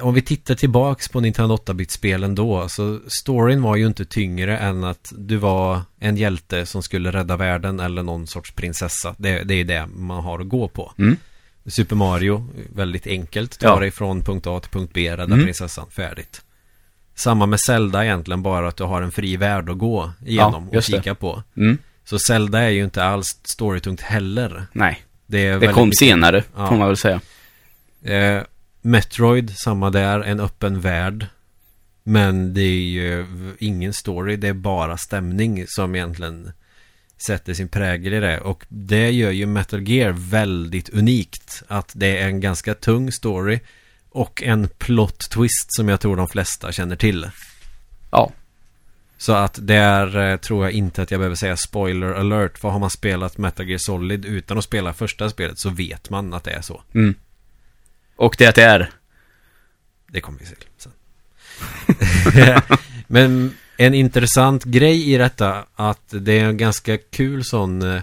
om vi tittar tillbaks på Nintendo 8-bit-spelen då så storyn var ju inte tyngre än att du var en hjälte som skulle rädda världen eller någon sorts prinsessa. Det, det är det man har att gå på. Mm. Super Mario, väldigt enkelt. Ta Ja. dig från punkt A till punkt B, rädda Mm. prinsessan, färdigt. Samma med Zelda egentligen, bara att du har en fri värld att gå igenom och just det. kika på. Mm. Så Zelda är ju inte alls storytungt heller. Nej, Det, är det kom mycket- senare, Ja. får man väl säga. Eh, Metroid, samma där, en öppen värld. Men det är ju ingen story, det är bara stämning som egentligen sätter sin prägel i det. Och det gör ju Metal Gear väldigt unikt. Att det är en ganska tung story och en plot twist som jag tror de flesta känner till. Ja. Så att där eh, tror jag inte att jag behöver säga spoiler alert. För har man spelat Metal Gear Solid utan att spela första spelet så vet man att det är så. Mm. Och det är. Det kommer vi se sen. Men en intressant grej i detta att det är en ganska kul sån eh,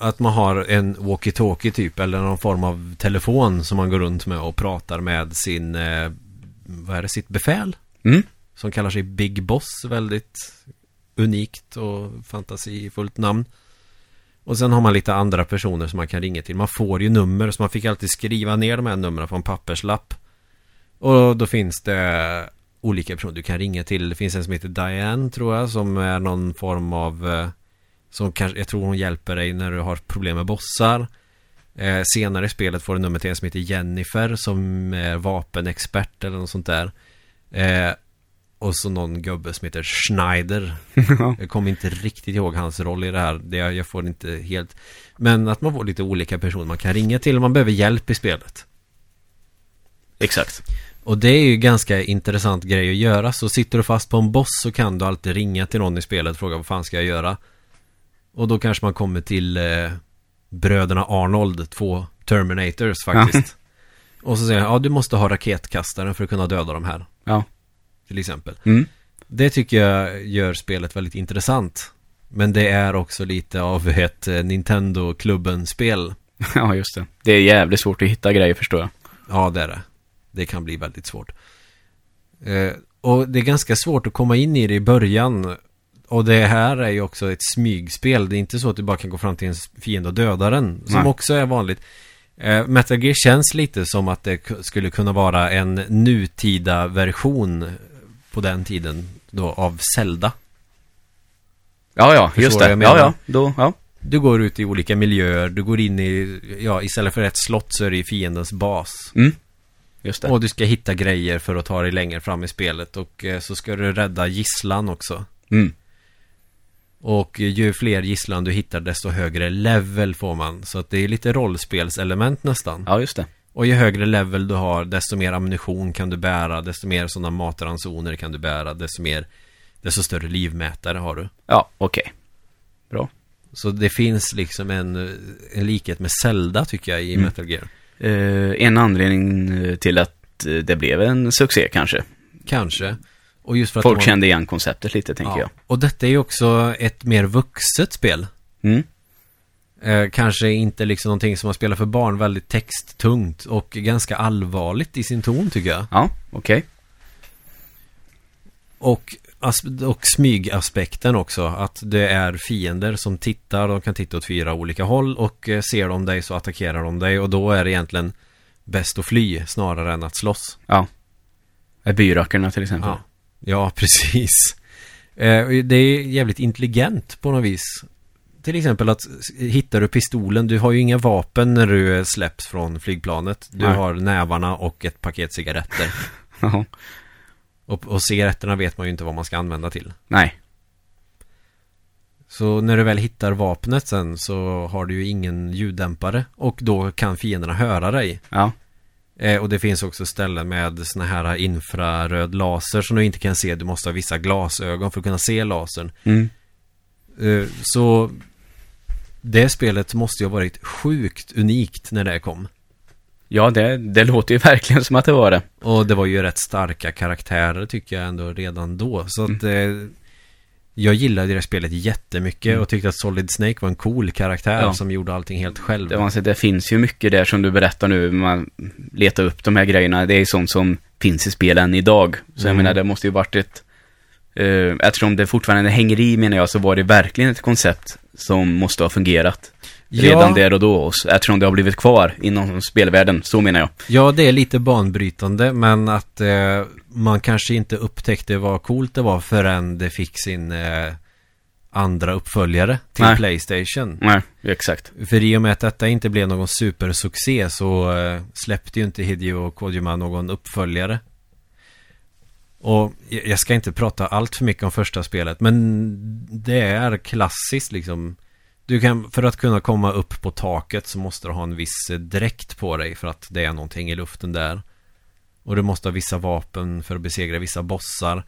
att man har en walkie-talkie typ eller någon form av telefon som man går runt med och pratar med sin eh, vad är det, sitt befäl Mm. som kallar sig Big Boss väldigt unikt och fantasifullt namn. Och sen har man lite andra personer som man kan ringa till. Man får ju nummer så man fick alltid skriva ner de här numren på en papperslapp. Och då finns det olika personer du kan ringa till. Det finns en som heter Diane tror jag som är någon form av eh, som kanske, jag tror hon hjälper dig när du har problem med bossar. Eh, senare i spelet får du nummer till en som heter Jennifer som är vapenexpert eller något sånt där. Eh, och så någon gubbe som heter Schneider. Jag kommer inte riktigt ihåg hans roll i det här. Det, jag får inte helt... Men att man får lite olika personer man kan ringa till om man behöver hjälp i spelet. Exakt. Och det är ju ganska intressant grej att göra. Så sitter du fast på en boss så kan du alltid ringa till någon i spelet och fråga vad fan ska jag göra? Och då kanske man kommer till eh, bröderna Arnold, två Terminators faktiskt. och så säger jag, ja du måste ha raketkastaren för att kunna döda de här. Ja. Till exempel. Mm. Det tycker jag gör spelet väldigt intressant. Men det är också lite av ett eh, Nintendo-klubben-spel. Ja, just det. Det är jävligt svårt att hitta grejer förstår jag. Ja, det är det. Det kan bli väldigt svårt. Eh, och det är ganska svårt att komma in i det i början. Och det här är ju också ett smygspel. Det är inte så att du bara kan gå fram till en fiende och döda den. Som Nej. också är vanligt. Eh, Metal Gear känns lite som att det skulle kunna vara en nutida version på den tiden då av Zelda. Ja, ja, Förstår just det. Ja, ja. Då, ja. Du går ut i olika miljöer, du går in i, ja istället för ett slott så är det i fiendens bas. Mm. Just det. Och du ska hitta grejer för att ta dig längre fram i spelet och eh, så ska du rädda gisslan också. Mm. Och ju fler gisslan du hittar desto högre level får man. Så att det är lite rollspelselement nästan. Ja, just det. Och ju högre level du har desto mer ammunition kan du bära, desto mer sådana matransoner kan du bära, desto mer, desto större livmätare har du. Ja, okej. Bra. Så det finns liksom en, en likhet med Zelda tycker jag i Mm. Metal Gear. Eh, en anledning eh, till att eh, det blev en succé kanske. Kanske. Och just för att Folk har- kände igen konceptet lite, tänker jag. Och detta är ju också ett mer vuxet spel. Mm. Eh, kanske inte liksom någonting som man spelar för barn, väldigt texttungt och ganska allvarligt i sin ton tycker jag. Ja, okej. Och, as- och smygaspekten också, att det är fiender som tittar, de kan titta åt fyra olika håll och eh, ser de dig så attackerar de dig och då är det egentligen bäst att fly snarare än att slåss. Ja. Eh, Byrackerna till exempel. Ja, ja precis. Eh, det är jävligt intelligent på något vis. Till exempel att hittar du pistolen, du har ju inga vapen när du släpps från flygplanet. Du Nej. har nävarna och ett paket cigaretter. Ja. och, och cigaretterna vet man ju inte vad man ska använda till. Nej. Så när du väl hittar vapnet sen så har du ju ingen ljuddämpare och då kan fienderna höra dig. Ja. Eh, och det finns också ställen med såna här infraröd laser som du inte kan se. Du måste ha vissa glasögon för att kunna se lasern. Mm. Eh, så det spelet måste ju ha varit sjukt unikt när det kom. Ja, det, det låter ju verkligen som att det var det. Och det var ju rätt starka karaktärer tycker jag ändå redan då. Så att eh, jag gillade det spelet jättemycket Mm. och tyckte att Solid Snake var en cool karaktär Ja. som gjorde allting helt själv. Det, var, så det finns ju mycket där som du berättar nu, man letar upp de här grejerna. Det är ju sånt som finns i spelen idag. Så jag Mm. menar, det måste ju varit ett... Uh, eftersom det fortfarande hänger i menar jag, så var det verkligen ett koncept som måste ha fungerat. Redan ja, där och då, eftersom det har blivit kvar inom spelvärlden, så menar jag. ja, det är lite banbrytande men att eh, man kanske inte upptäckte vad coolt det var förrän det fick sin eh, andra uppföljare till Nej. Playstation. Nej, exakt. För i och med att detta inte blev någon supersuccé så eh, släppte ju inte Hideo Kojima någon uppföljare. Och jag ska inte prata allt för mycket om första spelet, men det är klassiskt liksom. Du kan, för att kunna komma upp på taket så måste du ha en viss eh, dräkt på dig för att det är någonting i luften där. Och du måste ha vissa vapen för att besegra vissa bossar.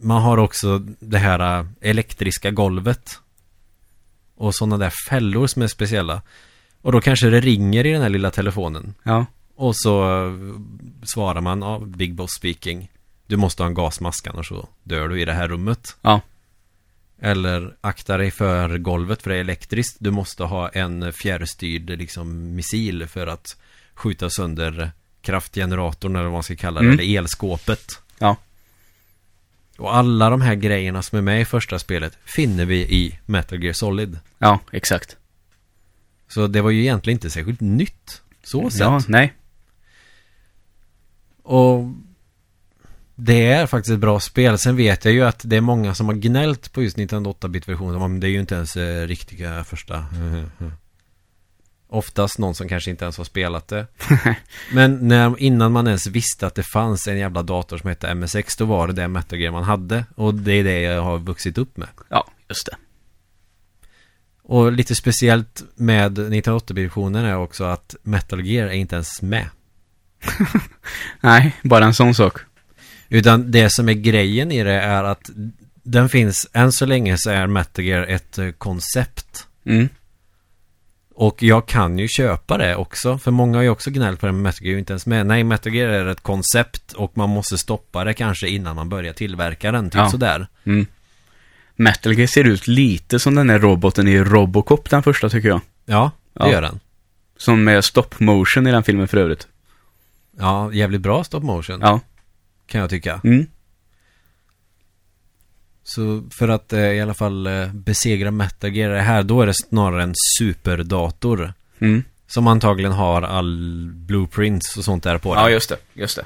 Man har också det här eh, elektriska golvet. Och sådana där fällor som är speciella. Och då kanske det ringer i den här lilla telefonen. Ja. Och så eh, svarar man, ja, Big Boss speaking. Du måste ha en gasmask annars så dör du i det här rummet. Ja. Eller akta dig för golvet för det är elektriskt. Du måste ha en fjärrstyrd liksom missil för att skjuta sönder kraftgeneratorn eller vad man ska kalla det. Mm. Eller elskåpet. Ja. Och alla de här grejerna som är med i första spelet finner vi i Metal Gear Solid. Ja, exakt. Så det var ju egentligen inte särskilt nytt. Så sett. Ja, nej. Och det är faktiskt ett bra spel. Sen vet jag ju att det är många som har gnällt på just Nintendo 8-bit-versionen. Men det är ju inte ens eh, riktiga första. Oftast någon som kanske inte ens har spelat det. Men när, innan man ens visste att det fanns en jävla dator som hette MSX, då var det det Metal man hade. Och det är det jag har vuxit upp med. Ja, just det. Och lite speciellt med Nintendo 8-bit-versionen är också att Metal Gear är inte ens med. Nej, bara en sån sak. Utan det som är grejen i det är att den finns, än så länge så är Metal Gear ett eh, koncept. Mm. Och jag kan ju köpa det också, för många har ju också gnällt på det med Metal Gear inte ens med. Nej, Metal Gear är ett koncept och man måste stoppa det kanske innan man börjar tillverka den, typ Ja. sådär. Mm. Metal Gear ser ut lite som den här roboten i Robocop, den första tycker jag. Ja, det Ja. gör den. Som med stop motion i den filmen för övrigt. Ja, jävligt bra stop motion, Ja. Kan jag tycka. Mm. Så för att eh, i alla fall eh, besegra Metal Gear här, då är det snarare en superdator. Mm. Som antagligen har all blueprints och sånt där på den. Ja, just det. Just det.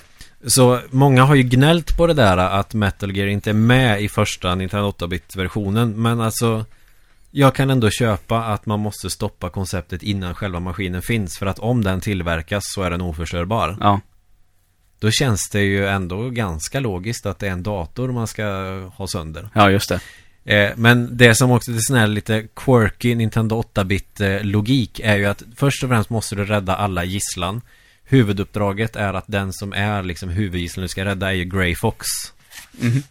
Så många har ju gnällt på det där att Metal Gear inte är med i första Nintendo 8-bit-versionen. Men alltså, jag kan ändå köpa att man måste stoppa konceptet innan själva maskinen finns. För att om den tillverkas så är den oförstörbar. Ja. Då känns det ju ändå ganska logiskt att det är en dator man ska ha sönder. Ja, just det. Eh, men det som också är sån här lite quirky Nintendo 8-bit eh, logik är ju att först och främst måste du rädda alla gisslan. Huvuduppdraget är att den som är liksom huvudgisslan du ska rädda är ju Grey Fox. Mhm.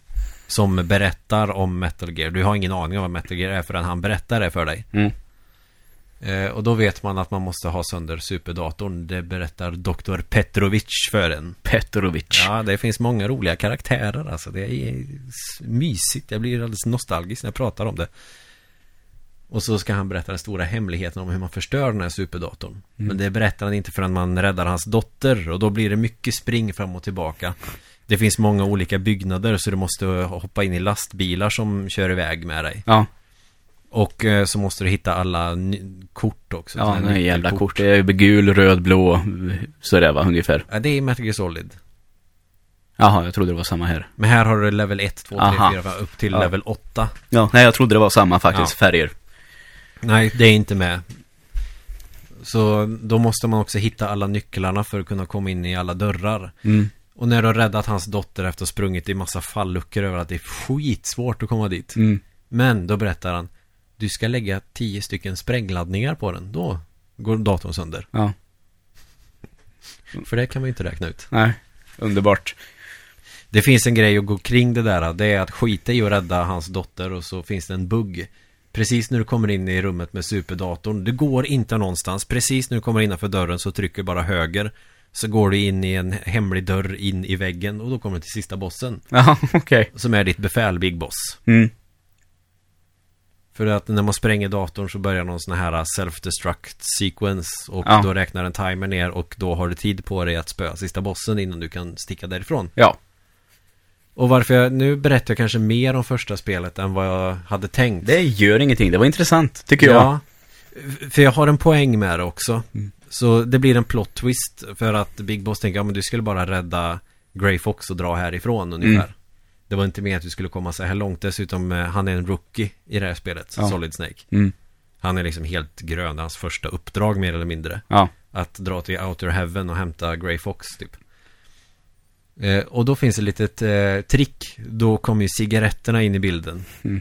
Som berättar om Metal Gear. Du har ingen aning om vad Metal Gear är förrän han berättar det för dig. Mm. Eh, och då vet man att man måste ha sönder superdatorn. Det berättar Dr. Petrovic för en. Petrovic. Ja, det finns många roliga karaktärer alltså. Det är mysigt. Jag blir alldeles nostalgisk när jag pratar om det. Och så ska han berätta den stora hemligheten om hur man förstör den här superdatorn. Men det berättar han inte förrän man räddar hans dotter. Och då blir det mycket spring fram och tillbaka. Det finns många olika byggnader så du måste hoppa in i lastbilar som kör iväg med dig. Ja, Och eh, så måste du hitta alla kort också. ja här jävla nyckelkort. kort. Det är gul, röd, blå. Så det va, ungefär. Ja, det är Metal Gear Solid. Jaha, jag trodde det var samma här. Men här har du level 1, 2, 3, Aha. 4, 5, upp till Ja. level 8. Ja, nej jag trodde det var samma faktiskt, Ja. färger. Nej, det är inte med. Så då måste man också hitta alla nycklarna för att kunna komma in i alla dörrar. Mm. Och när du har räddat hans dotter efter att ha sprungit i massa falluckor över att det är skitsvårt att komma dit. Mm. Men då berättar han Du ska lägga tio stycken sprängladdningar på den. Då går datorn sönder. Ja. För det kan man ju inte räkna ut. Nej, underbart. Det finns en grej att gå kring det där. Det är att skita i att rädda hans dotter och så finns det en bugg. Precis när du kommer in i rummet med superdatorn. Du går inte någonstans. Precis när du kommer innanför dörren så trycker du bara höger. Så går du in i en hemlig dörr in i väggen och då kommer du till sista bossen. Ja, okej. Som är ditt befäl, Big Boss. Mm. För att när man spränger datorn så börjar någon sån här self-destruct sequence Och Ja. då räknar en timer ner och då har du tid på dig att spöa sista bossen innan du kan sticka därifrån Ja. Och varför jag, nu berättar jag kanske mer om första spelet än vad jag hade tänkt Det gör ingenting. Det var intressant, tycker jag. Ja, för jag har en poäng med det också Mm. Så det blir en plot twist för att Big Boss tänker, ja men du skulle bara rädda Grey Fox och dra härifrån ungefär Mm. Det var inte med att du skulle komma så här långt Dessutom, eh, han är en rookie i det här spelet, Ja. Solid Snake Mm. Han är liksom helt grön, hans första uppdrag mer eller mindre. Ja. Att dra till Outer Heaven och hämta Grey Fox typ. Eh, och då finns det ett litet eh, trick. Då kommer ju cigaretterna in i bilden. Mm.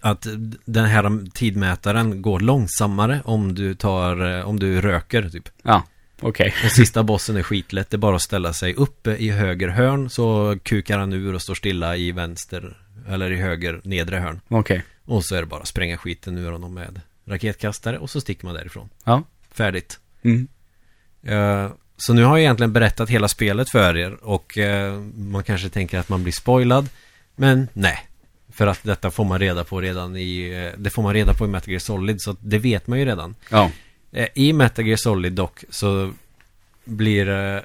Att den här tidmätaren går långsammare om du tar, eh, om du röker typ. Ja. Okej. Och sista bossen är skitlätt. Det är bara att ställa sig uppe i höger hörn så kukar han ur och står stilla i vänster eller i höger nedre hörn. Okej. Och så är det bara att spränga skiten ur honom med raketkastare och så sticker man därifrån. Ja. Färdigt. Mm. Eh, så nu har jag egentligen berättat hela spelet för er och eh, man kanske tänker att man blir spoilad. Men nej. För att detta får man reda på redan i, eh, det får man reda på i Metal Gear Solid så det vet man ju redan. Ja. Eh, I Metal Gear Solid dock så blir eh,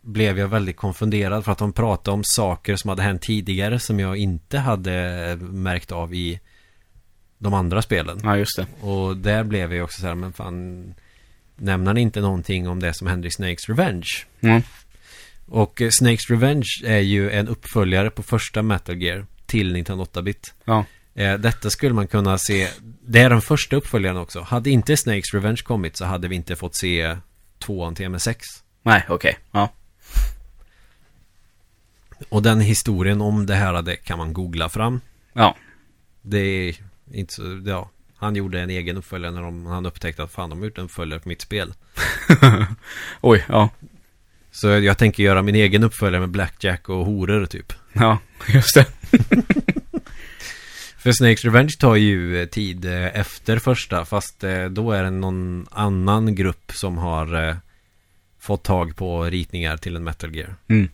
blev jag väldigt konfunderad för att de pratade om saker som hade hänt tidigare som jag inte hade märkt av i de andra spelen. Ja, just det. Och där blev jag också så här, men fan Nämner ni inte någonting om det som händer i Snakes Revenge? Mm. Och eh, Snakes Revenge är ju en uppföljare på första Metal Gear till Nintendo 8-bit. Ja. Eh, detta skulle man kunna se, det är den första uppföljaren också. Hade inte Snakes Revenge kommit så hade vi inte fått se tvåan till MS6. Nej, okej. Ja. Och den historien om det här det kan man googla fram. Ja. Det är inte så, ja. Han gjorde en egen uppföljare när de, han upptäckte att fan de har gjort en uppföljare på mitt spel. Oj, ja. Så jag tänker göra min egen uppföljare med Blackjack och horor typ. Ja, just det. För Snakes Revenge tar ju eh, tid eh, efter första fast eh, då är det någon annan grupp som har fått tag på ritningar till en Metal Gear. Mm.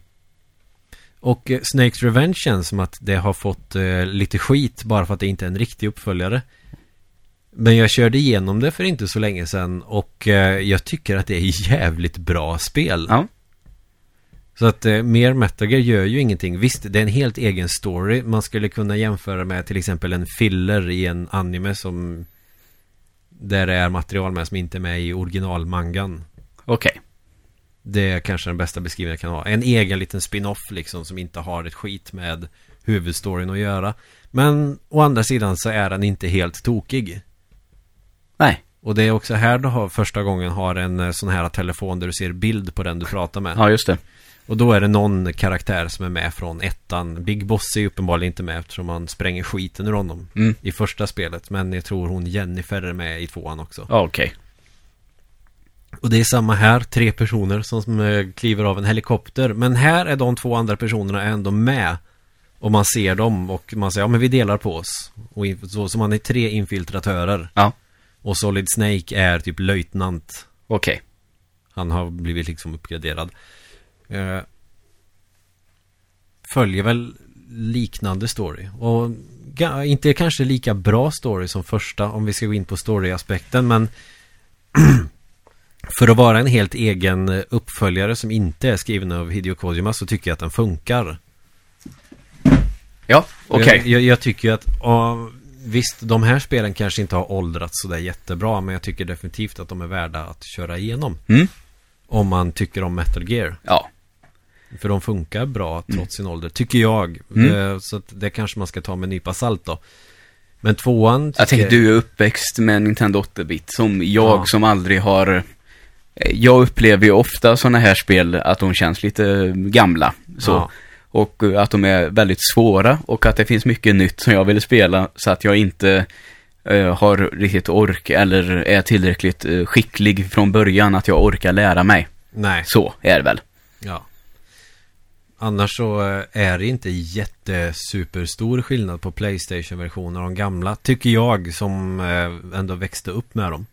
Och Snakes Revenge känns som att det har fått lite skit bara för att det inte är en riktig uppföljare. Men jag körde igenom det för inte så länge sedan och jag tycker att det är jävligt bra spel. Ja. Så att eh, mer Metal Gear gör ju ingenting. Visst, det är en helt egen story. Man skulle kunna jämföra med till exempel en filler i en anime som där det är material med som inte är med i originalmangan. Okej. Det är kanske den bästa beskrivningen jag kan ha. En egen liten spin-off liksom som inte har ett skit med huvudstoryn att göra. Men å andra sidan så är den inte helt tokig. Nej. Och det är också här du har första gången har en eh, sån här telefon där du ser bild på den du pratar med. Ja, just det. Och då är det någon karaktär som är med från ettan. Big Boss är ju uppenbarligen inte med eftersom man spränger skiten ur honom Mm. i första spelet. Men jag tror hon Jennifer är med i tvåan också. Ja, okej. Och det är samma här, tre personer som, som eh, kliver av en helikopter. Men här är de två andra personerna ändå med. Och man ser dem och man säger ja men vi delar på oss. Och så, så man är tre infiltratörer. Ja. Och Solid Snake är typ löjtnant. Okej. Han har blivit liksom uppgraderad. Eh, följer väl liknande story. Och inte kanske lika bra story som första om vi ska gå in på storyaspekten men för att vara en helt egen uppföljare som inte är skriven av Hideo Kojima så tycker jag att den funkar. Ja, okej. Jag, jag, jag tycker att ja, Visst, de här spelen kanske inte har åldrats sådär jättebra Men jag tycker definitivt att de är värda att köra igenom Mm. Om man tycker om Metal Gear Ja. För de funkar bra trots sin ålder, tycker jag Mm. Eh, Så det kanske man ska ta med en nypa salt då Men tvåan Jag tänker, du är uppväxt med Nintendo 8-bit, som jag Ja. som aldrig har... Jag upplever ju ofta sådana här spel att de känns lite gamla. Så. Ja. Och eh, att de är väldigt svåra och att det finns mycket nytt som jag vill spela så att jag inte eh, har riktigt ork eller är tillräckligt eh, skicklig från början att jag orkar lära mig. Nej. Så är det väl. Ja. Annars så eh, är det inte jättesuperstor skillnad på Playstation-versioner och de gamla. Tycker jag som eh, ändå växte upp med dem.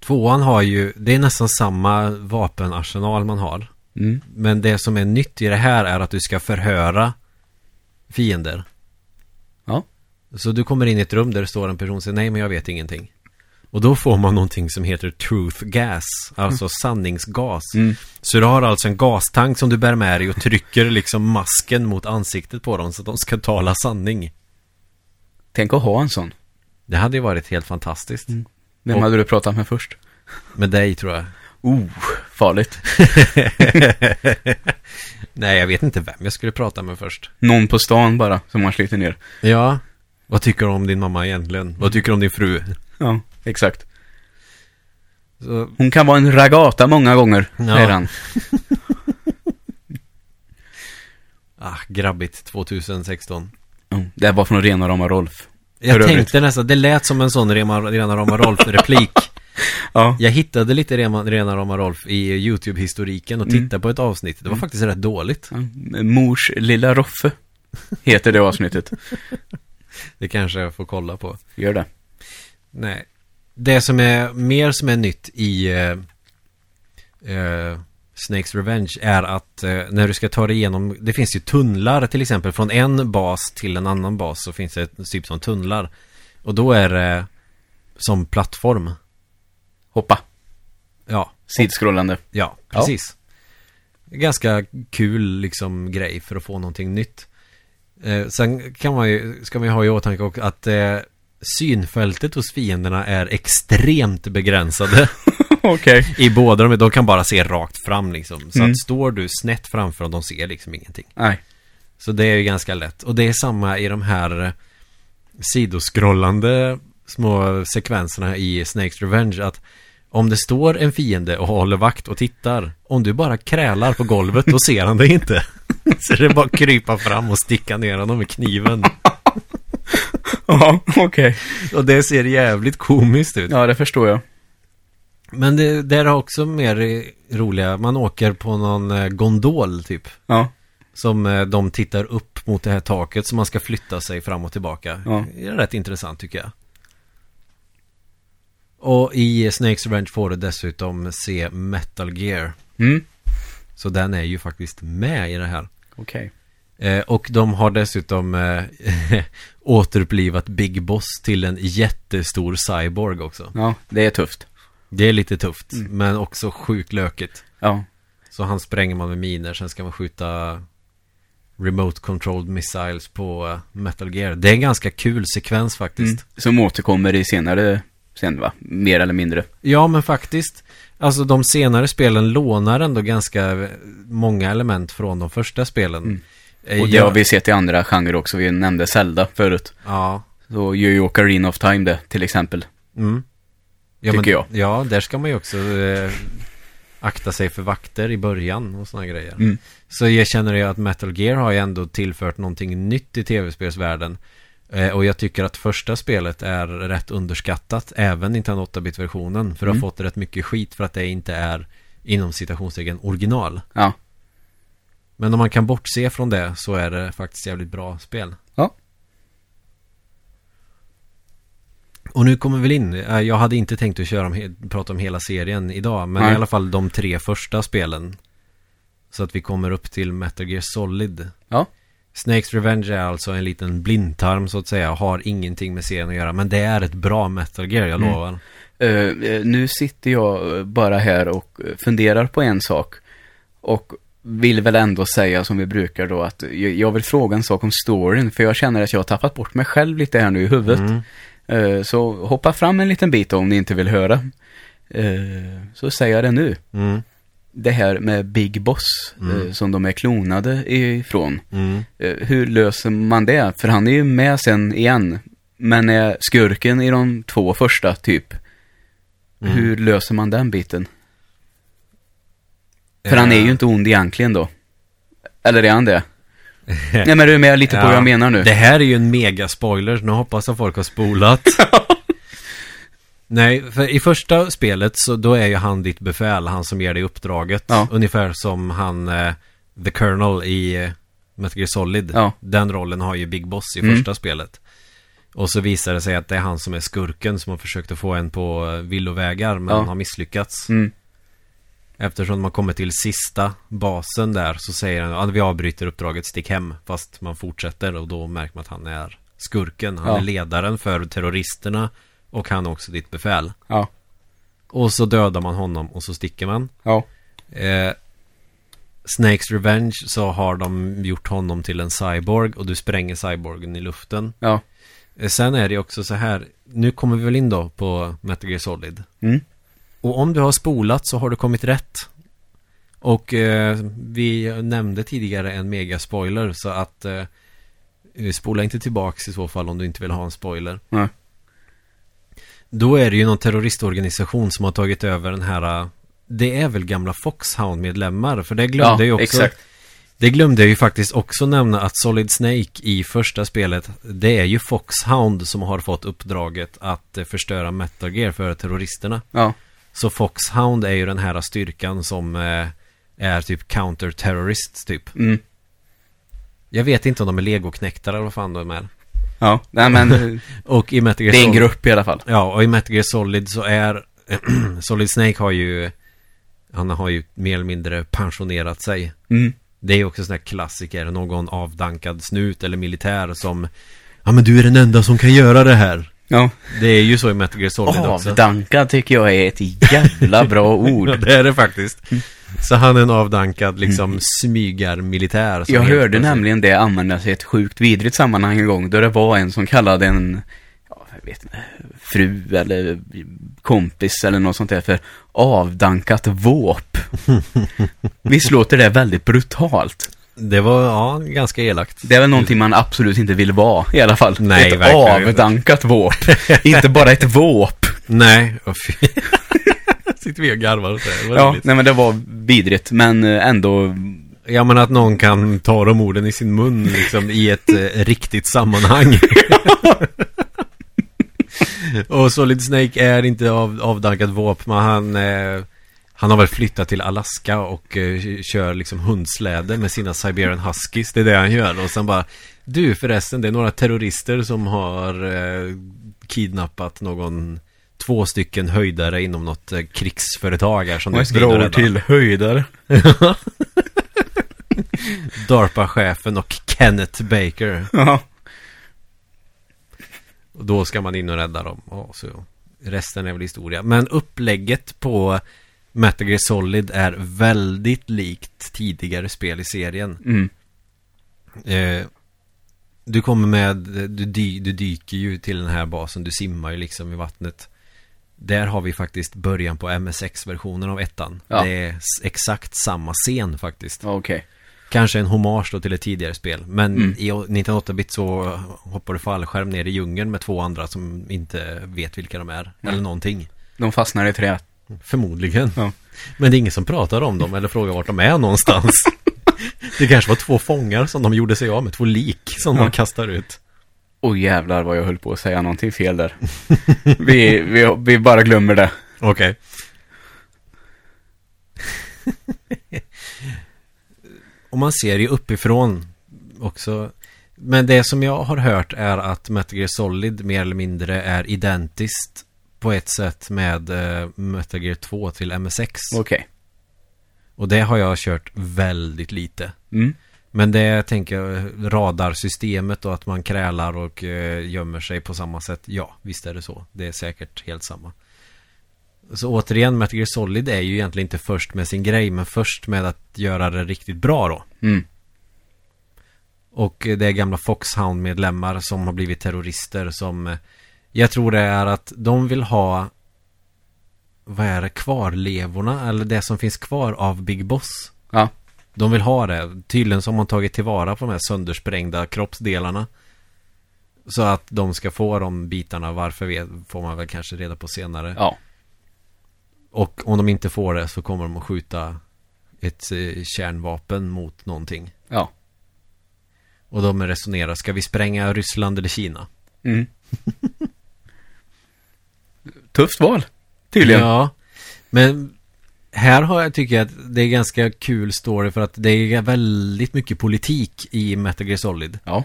Tvåan har ju, det är nästan samma vapenarsenal man har. Mm. Men det som är nytt i det här är att du ska förhöra fiender. Ja. Så du kommer in i ett rum där det står en person och säger nej men jag vet ingenting. Och då får man någonting som heter truth gas, alltså sanningsgas. Mm. Så du har alltså en gastank som du bär med dig och trycker liksom masken mot ansiktet på dem så att de ska tala sanning. Tänk att ha en sån. Det hade ju varit helt fantastiskt. Mm. Vem Och- hade du pratat med först? Med dig tror jag. Oh, farligt. Nej, jag vet inte vem jag skulle prata med först. Någon på stan bara, som man sliter ner. Ja. Vad tycker du om din mamma egentligen? Vad tycker du om din fru? Ja, exakt. Så, Hon kan vara en ragata många gånger, Ja. säger han. ah, grabbigt 2016. Mm. Det var från rena rama Rolf. Jag För övrigt. tänkte nästan, det lät som en sån rena, rena rama Rolf-replik. Ja. Jag hittade lite rena, rena rama Rolf i YouTube-historiken och Mm. tittade på ett avsnitt. Det var faktiskt rätt dåligt. ja. Mors lilla Roffe heter det avsnittet. Det kanske jag får kolla på. Gör det. Nej. Det som är mer som är nytt i eh, eh, Snakes Revenge är att eh, när du ska ta dig igenom, det finns ju tunnlar till exempel från en bas till en annan bas så finns det typ som tunnlar. Och då är det som plattform. Hoppa. Ja, Sidskrollande. ja, Ja. precis. Ganska kul liksom grej för att få någonting nytt. Eh, sen kan man ju, ska man ju ha i åtanke också att eh, synfältet hos fienderna är extremt begränsade. Okej. I båda de, de kan bara se rakt fram liksom. Så Mm. att står du snett framför dem, de ser liksom ingenting. Nej. Så det är ju ganska lätt. Och det är samma i de här eh, sidoskrollande små sekvenserna i Snakes Revenge. Att om det står en fiende och håller vakt och tittar. Om du bara krälar på golvet, då ser han dig inte. Så det är bara att krypa fram och sticka ner honom med kniven. Ja, okej. Och det ser jävligt komiskt ut. Ja, det förstår jag. Men det, det är också mer roliga. Man åker på någon eh, gondol typ. Ja. Som eh, de tittar upp mot det här taket så man ska flytta sig fram och tillbaka. Ja. Det är rätt intressant tycker jag. Och i Snakes Revenge får du dessutom se Metal Gear. Mm. Så den är ju faktiskt med i det här. Okej. Eh, och de har dessutom eh, återupplivat Big Boss till en jättestor cyborg också. Ja, det är tufft. Det är lite tufft, Mm. men också sjukt lökigt. Ja. Så han spränger man med miner, sen ska man skjuta Remote Controlled Missiles på eh, Metal Gear. Det är en ganska kul sekvens faktiskt. Mm. Som återkommer i senare sen va? Mer eller mindre. Ja, men faktiskt. Alltså de senare spelen lånar ändå ganska eh, många element från de första spelen. Mm. Eh, Och det har vi sett i andra genrer också. Vi nämnde Zelda förut. Ja. Så gör ju Ocarina of Time det, till exempel. Mm. Ja, Tycker jag. Ja, där ska man ju också eh, akta sig för vakter i början och sådana grejer. Mm. Så jag känner ju att Metal Gear har ju ändå tillfört någonting nytt i tv-spelsvärlden. Eh, och jag tycker att första spelet är rätt underskattat, även Nintendo 8-bit-versionen. För det har Mm. fått rätt mycket skit för att det inte är, inom citationstecken, original. Ja. Men om man kan bortse från det så är det faktiskt jävligt bra spel. Ja. Och nu kommer vi väl in, eh, jag hade inte tänkt att köra om, prata om hela serien idag, men Nej. i alla fall de tre första spelen. Så att vi kommer upp till Metal Gear Solid. Ja. Snakes Revenge är alltså en liten blindtarm så att säga, har ingenting med serien att göra, men det är ett bra Metal Gear, jag Mm. lovar. Eh, nu sitter jag bara här och funderar på en sak. Och vill väl ändå säga som vi brukar då att jag, vill fråga en sak om storyn. För jag känner att jag har tappat bort mig själv lite här nu i huvudet. Mm. Eh, så hoppa fram en liten bit om ni inte vill höra. Eh, så säger jag det nu. Mm. Det här med Big Boss Mm. eh, som de är klonade ifrån. Mm. Hur löser man det? För han är ju med sen igen. Men är skurken i de två första typ. Mm. Hur löser man den biten? För han är ju Eh, inte ond egentligen då. Eller är han det? Nej, men du är med lite på vad jag menar nu. Det här är ju en mega spoiler, nu hoppas jag folk har spolat. Nej, för i första spelet så då är ju han ditt befäl, han som ger dig uppdraget. Ja. Ungefär som han, eh, The Colonel i eh, Metal Gear Solid. Ja. Den rollen har ju Big Boss i Mm. första spelet. Och så visar det sig att det är han som är skurken som har försökt att få en på eh, villovägar men Ja. har misslyckats. Mm. Eftersom man kommer till sista basen där så säger han att vi avbryter uppdraget, stick hem. Fast man fortsätter och då märker man att han är skurken. Han Ja. är ledaren för terroristerna och han är också ditt befäl. Ja. Och så dödar man honom och så sticker man. Ja. Eh, Snakes Revenge så har de gjort honom till en cyborg och du spränger cyborgen i luften. Ja. Eh, Sen är det också så här, nu kommer vi väl in då på Metal Gear Solid. Mm. Och om du har spolat så har du kommit rätt. Och eh, vi nämnde tidigare en megaspoiler så att eh, spola inte tillbaks i så fall om du inte vill ha en spoiler. Nej. Då är det ju någon terroristorganisation som har tagit över den här eh, Det är väl gamla Foxhound-medlemmar För det glömde Ja, jag också exakt. Det glömde jag ju faktiskt också nämna att Solid Snake i första spelet Det är ju Foxhound som har fått uppdraget att eh, förstöra Metal Gear för terroristerna Ja. Så Foxhound är ju den här styrkan som eh, är typ counter-terrorist typ Mm. Jag vet inte om de är legoknäktare eller vad fan de är Ja. Nej, men Och i Metal Gear det är en grupp i alla fall. Ja, och i Metal Gear Solid så är Solid Snake har ju Han har ju mer eller mindre pensionerat sig Mm. Det är ju också sån här klassiker Någon avdankad snut eller militär som Ja men du är den enda som kan göra det här Ja. Det är ju så i Metal Gear Solid också Avdankad tycker jag är ett jävla bra Ja ord. det är det faktiskt Så han är en avdankad liksom smygarmilitär som Jag hörde plötsligt- nämligen det användas i ett sjukt vidrigt sammanhang en gång, då det var en som kallade en, ja, jag vet inte, fru eller kompis eller något sånt där för avdankat våp. Visst låter det väldigt brutalt? Det var, ja, ganska elakt Det är väl någonting man absolut inte vill vara i alla fall. Nej, ett verkligen inte. avdankat våp. inte bara ett våp. Nej, oh. Sitter vi och garvar det var Ja, roligt. nej men det var vidrigt, men eh, ändå, Ja men att någon kan ta de orden i sin mun liksom i ett eh, riktigt sammanhang. och Solid Snake är inte av, avdankat våp men han eh, Han har väl flyttat till Alaska och eh, kör liksom hundsläde med sina Siberian Huskies. Det är det han gör och sen bara Du förresten, det är några terrorister som har eh, kidnappat någon Två stycken höjdare inom något eh, krigsföretag här som du ska in och till höjdare. DARPA-chefen och Kenneth Baker. Ja. Och då ska man in och rädda dem. Och så resten är väl historia. Men upplägget på Metal Gear Solid är väldigt likt tidigare spel i serien. Mm. Eh, du kommer med, du, dy, du dyker ju till den här basen, du simmar ju liksom i vattnet. Där har vi faktiskt början på MSX-versionen av ettan. Ja. Det är exakt samma scen faktiskt. Okej. Kanske en hommage då till ett tidigare spel. Men Mm. i 1908-bit så hoppar du fallskärm ner i djungeln med två andra som inte vet vilka de är. Nej. Eller någonting. De fastnar i träet. Förmodligen. Ja. Men det är ingen som pratar om dem eller frågar vart de är någonstans. det kanske var två fångar som de gjorde sig av med. Två lik som Ja. de kastar ut. Åh jävlar vad jag höll på att säga någonting fel där. vi, vi, vi bara glömmer det. Okej. Och man ser ju uppifrån också. Men det som jag har hört är att Metal Gear Solid mer eller mindre är identiskt på ett sätt med uh, Metal Gear 2 till MSX. Okej. Och det har jag kört väldigt lite. Mm. Men det tänker jag, radarsystemet och att man krälar och eh, gömmer sig på samma sätt. Ja, visst är det så. Det är säkert helt samma. Så återigen, Metal Gear Solid är ju egentligen inte först med sin grej, men först med att göra det riktigt bra då. Mm. Och eh, det är gamla Foxhound-medlemmar som har blivit terrorister som eh, Jag tror det är att de vill ha Vad är det? Kvarlevorna eller det som finns kvar av Big Boss Ja. De vill ha det Tydligen så har man tagit tillvara på de här söndersprängda kroppsdelarna Så att de ska få de bitarna Varför vet, får man väl kanske reda på senare Ja. Och om de inte får det så kommer de att skjuta Ett eh, kärnvapen mot någonting Ja. Och de resonerar, ska vi spränga Ryssland eller Kina? Mm. Tufft val, tydligen. Ja, men här har jag, tycker jag att det är ganska kul story för att det är väldigt mycket politik i Metal Gear Solid. Ja.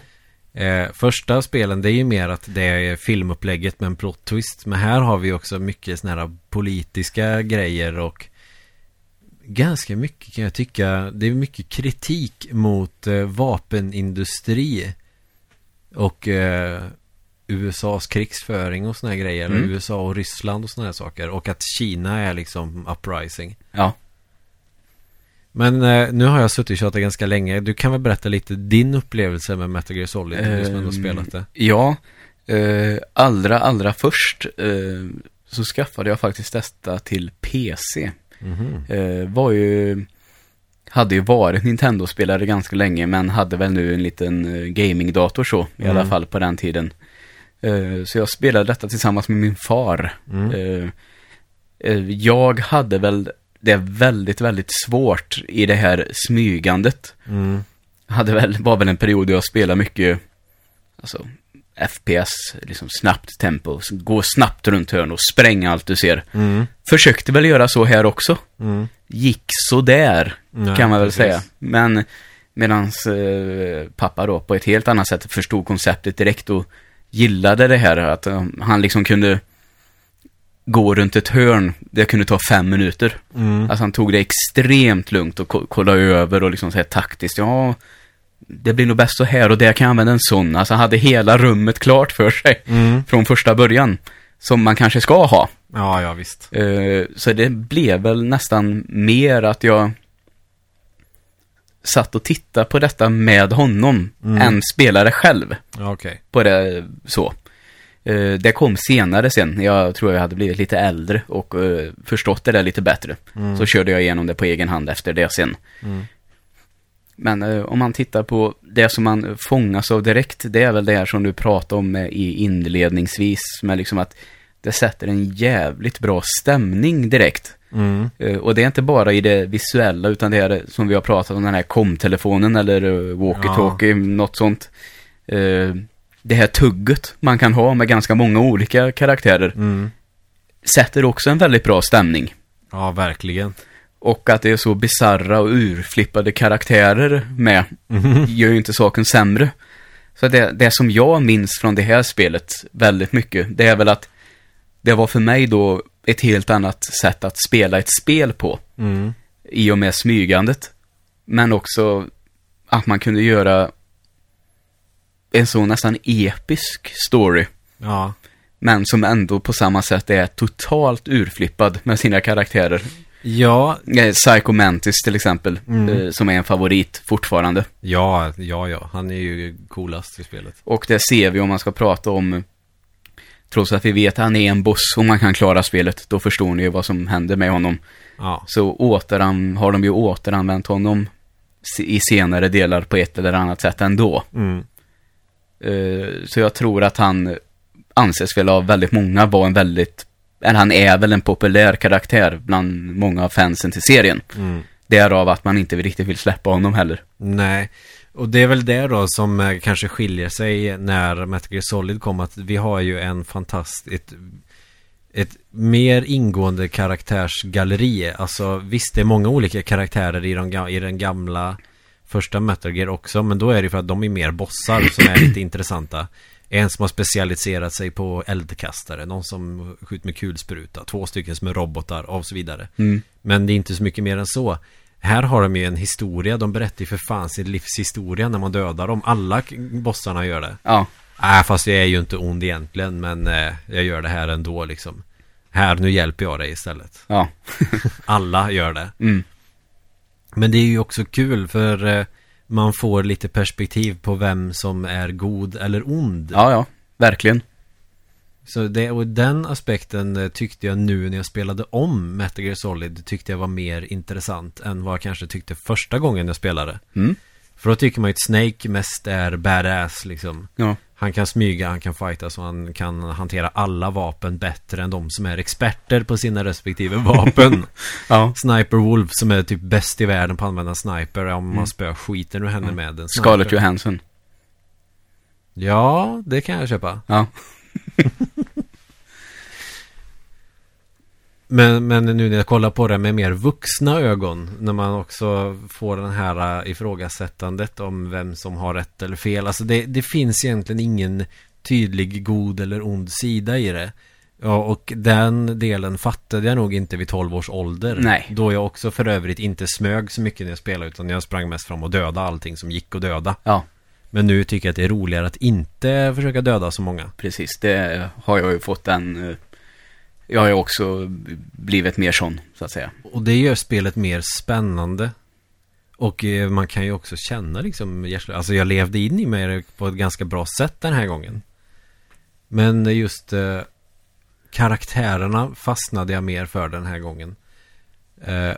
Eh, första spelen det är ju mer att det är filmupplägget med en plot twist. Men här har vi också mycket sådana här politiska grejer och ganska mycket kan jag tycka. Det är mycket kritik mot eh, vapenindustri och eh, USAs krigsföring och sådana här grejer. Mm. Eller USA och Ryssland och sådana här saker. Och att Kina är liksom uprising. Ja. Men eh, nu har jag suttit och tjatat ganska länge. Du kan väl berätta lite din upplevelse med Metal Gear Solid? Du som ändå Ehm, spelat det. Ja, eh, allra, allra först eh, så skaffade jag faktiskt detta till PC. Mhm. Eh, var ju, hade ju varit Nintendo-spelare ganska länge men hade väl nu en liten eh, gamingdator så, i Mm. alla fall på den tiden. Eh, så jag spelade detta tillsammans med min far. Mm. Eh, eh, jag hade väl det väldigt, väldigt svårt i det här smygandet. Mm. Hade väl, var väl en period då jag spelade mycket, alltså FPS, liksom snabbt tempo, gå snabbt runt hörn och spränga allt du ser. Mm. Försökte väl göra så här också. Mm. Gick så där Nej, kan man väl precis. säga. Men medans eh, pappa då på ett helt annat sätt förstod konceptet direkt och gillade det här att eh, han liksom kunde gå runt ett hörn, det kunde ta fem minuter. Mm. Alltså han tog det extremt lugnt och ko- kollade över och liksom så här taktiskt, ja, det blir nog bäst så här och där kan jag använda en sån. Alltså han hade hela rummet klart för sig Mm. från första början. Som man kanske ska ha. Ja, ja visst. Eh, så det blev väl nästan mer att jag satt och tittade på detta med honom Mm. än spelare själv okej. på det så. Eh, det kom senare sen, jag tror jag hade blivit lite äldre och eh, förstått det där lite bättre. Mm. Så körde jag igenom det på egen hand efter det sen. Mm. Men eh, om man tittar på det som man fångas av direkt, det är väl det här som du pratade om i inledningsvis, med liksom att det sätter en jävligt bra stämning direkt. Mm. Eh, Och det är inte bara i det visuella, utan det är som vi har pratat om, den här kom-telefonen eller eh, walkie-talkie, något sånt. Eh, Det här tugget man kan ha med ganska många olika karaktärer Mm. sätter också en väldigt bra stämning. Ja, verkligen. Och att det är så bizarra och urflippade karaktärer med Mm. gör ju inte saken sämre. Så det, det som jag minns från det här spelet väldigt mycket, det är väl att det var för mig då ett helt annat sätt att spela ett spel på. Mm. i och med smygandet. Men också att man kunde göra en så nästan episk story. Ja. Men som ändå på samma sätt är totalt urflippad med sina karaktärer. Ja, Eh, Psycho Mantis till exempel, Mm. eh, som är en favorit fortfarande. ja, ja, ja. Han är ju coolast i spelet. Och det ser vi om man ska prata om, trots att vi vet att han är en boss och man kan klara spelet, då förstår ni ju vad som händer med honom. Ja. så återan, har de ju återanvänt honom i senare delar på ett eller annat sätt ändå. Mm. Eh, så jag tror att han anses väl av väldigt många vara en väldigt, eller han är väl en populär karaktär bland många av fansen till serien. Mm. Därav att man inte riktigt vill släppa honom heller. Nej, och det är väl det då som eh, kanske skiljer sig när Metal Gear Solid kom att vi har ju en fantastisk, ett, mer ingående karaktärsgalleri. Alltså visst, det är många olika karaktärer i, de, i den gamla första Metal Gear också, men då är det för att de är mer bossar som är lite intressanta. En som har specialiserat sig på eldkastare, någon som skjuter med kulspruta, två stycken som är robotar och så vidare. Mm. Men det är inte så mycket mer än så. Här har de ju en historia, de berättar ju för fan sin livshistoria när man dödar dem. Alla bossarna gör det. Ja, Nej, fast jag är ju inte ond egentligen, men eh, jag gör det här ändå liksom. Här, nu hjälper jag dig istället. ja. Alla gör det. Mm. Men det är ju också kul för eh, man får lite perspektiv på vem som är god eller ond. Ja, ja. Verkligen. Så det, och den aspekten eh, tyckte jag nu när jag spelade om Metal Gear Solid tyckte jag var mer intressant än vad jag kanske tyckte första gången jag spelade. Mm. För då tycker man ju att Snake mest är badass liksom. Ja. Han kan smyga, han kan fighta så han kan hantera alla vapen bättre än de som är experter på sina respektive vapen. Ja. Sniper Wolf som är typ bäst i världen på att använda sniper om Mm. man spöar skiten ur henne Ja. med en sniper. Scarlett Johansson. Ja, det kan jag köpa. Ja. Men, men nu när jag kollar på det med mer vuxna ögon, när man också får den här äh, ifrågasättandet om vem som har rätt eller fel. Alltså det, det finns egentligen ingen tydlig god eller ond sida i det. Ja, och den delen fattade jag nog inte vid 12 års ålder. Nej. Då jag också för övrigt inte smög så mycket när jag spelade, utan jag sprang mest fram och döda allting som gick att döda. Ja, Men nu tycker jag att det är roligare att inte försöka döda så många. precis. Det har jag ju fått den... Jag har ju också blivit mer sån, så att säga. Och det gör spelet mer spännande. Och eh, man kan ju också känna liksom hjärtligt. Alltså jag levde in i mig på ett ganska bra sätt den här gången. Men just eh, karaktärerna fastnade jag mer för den här gången. Eh,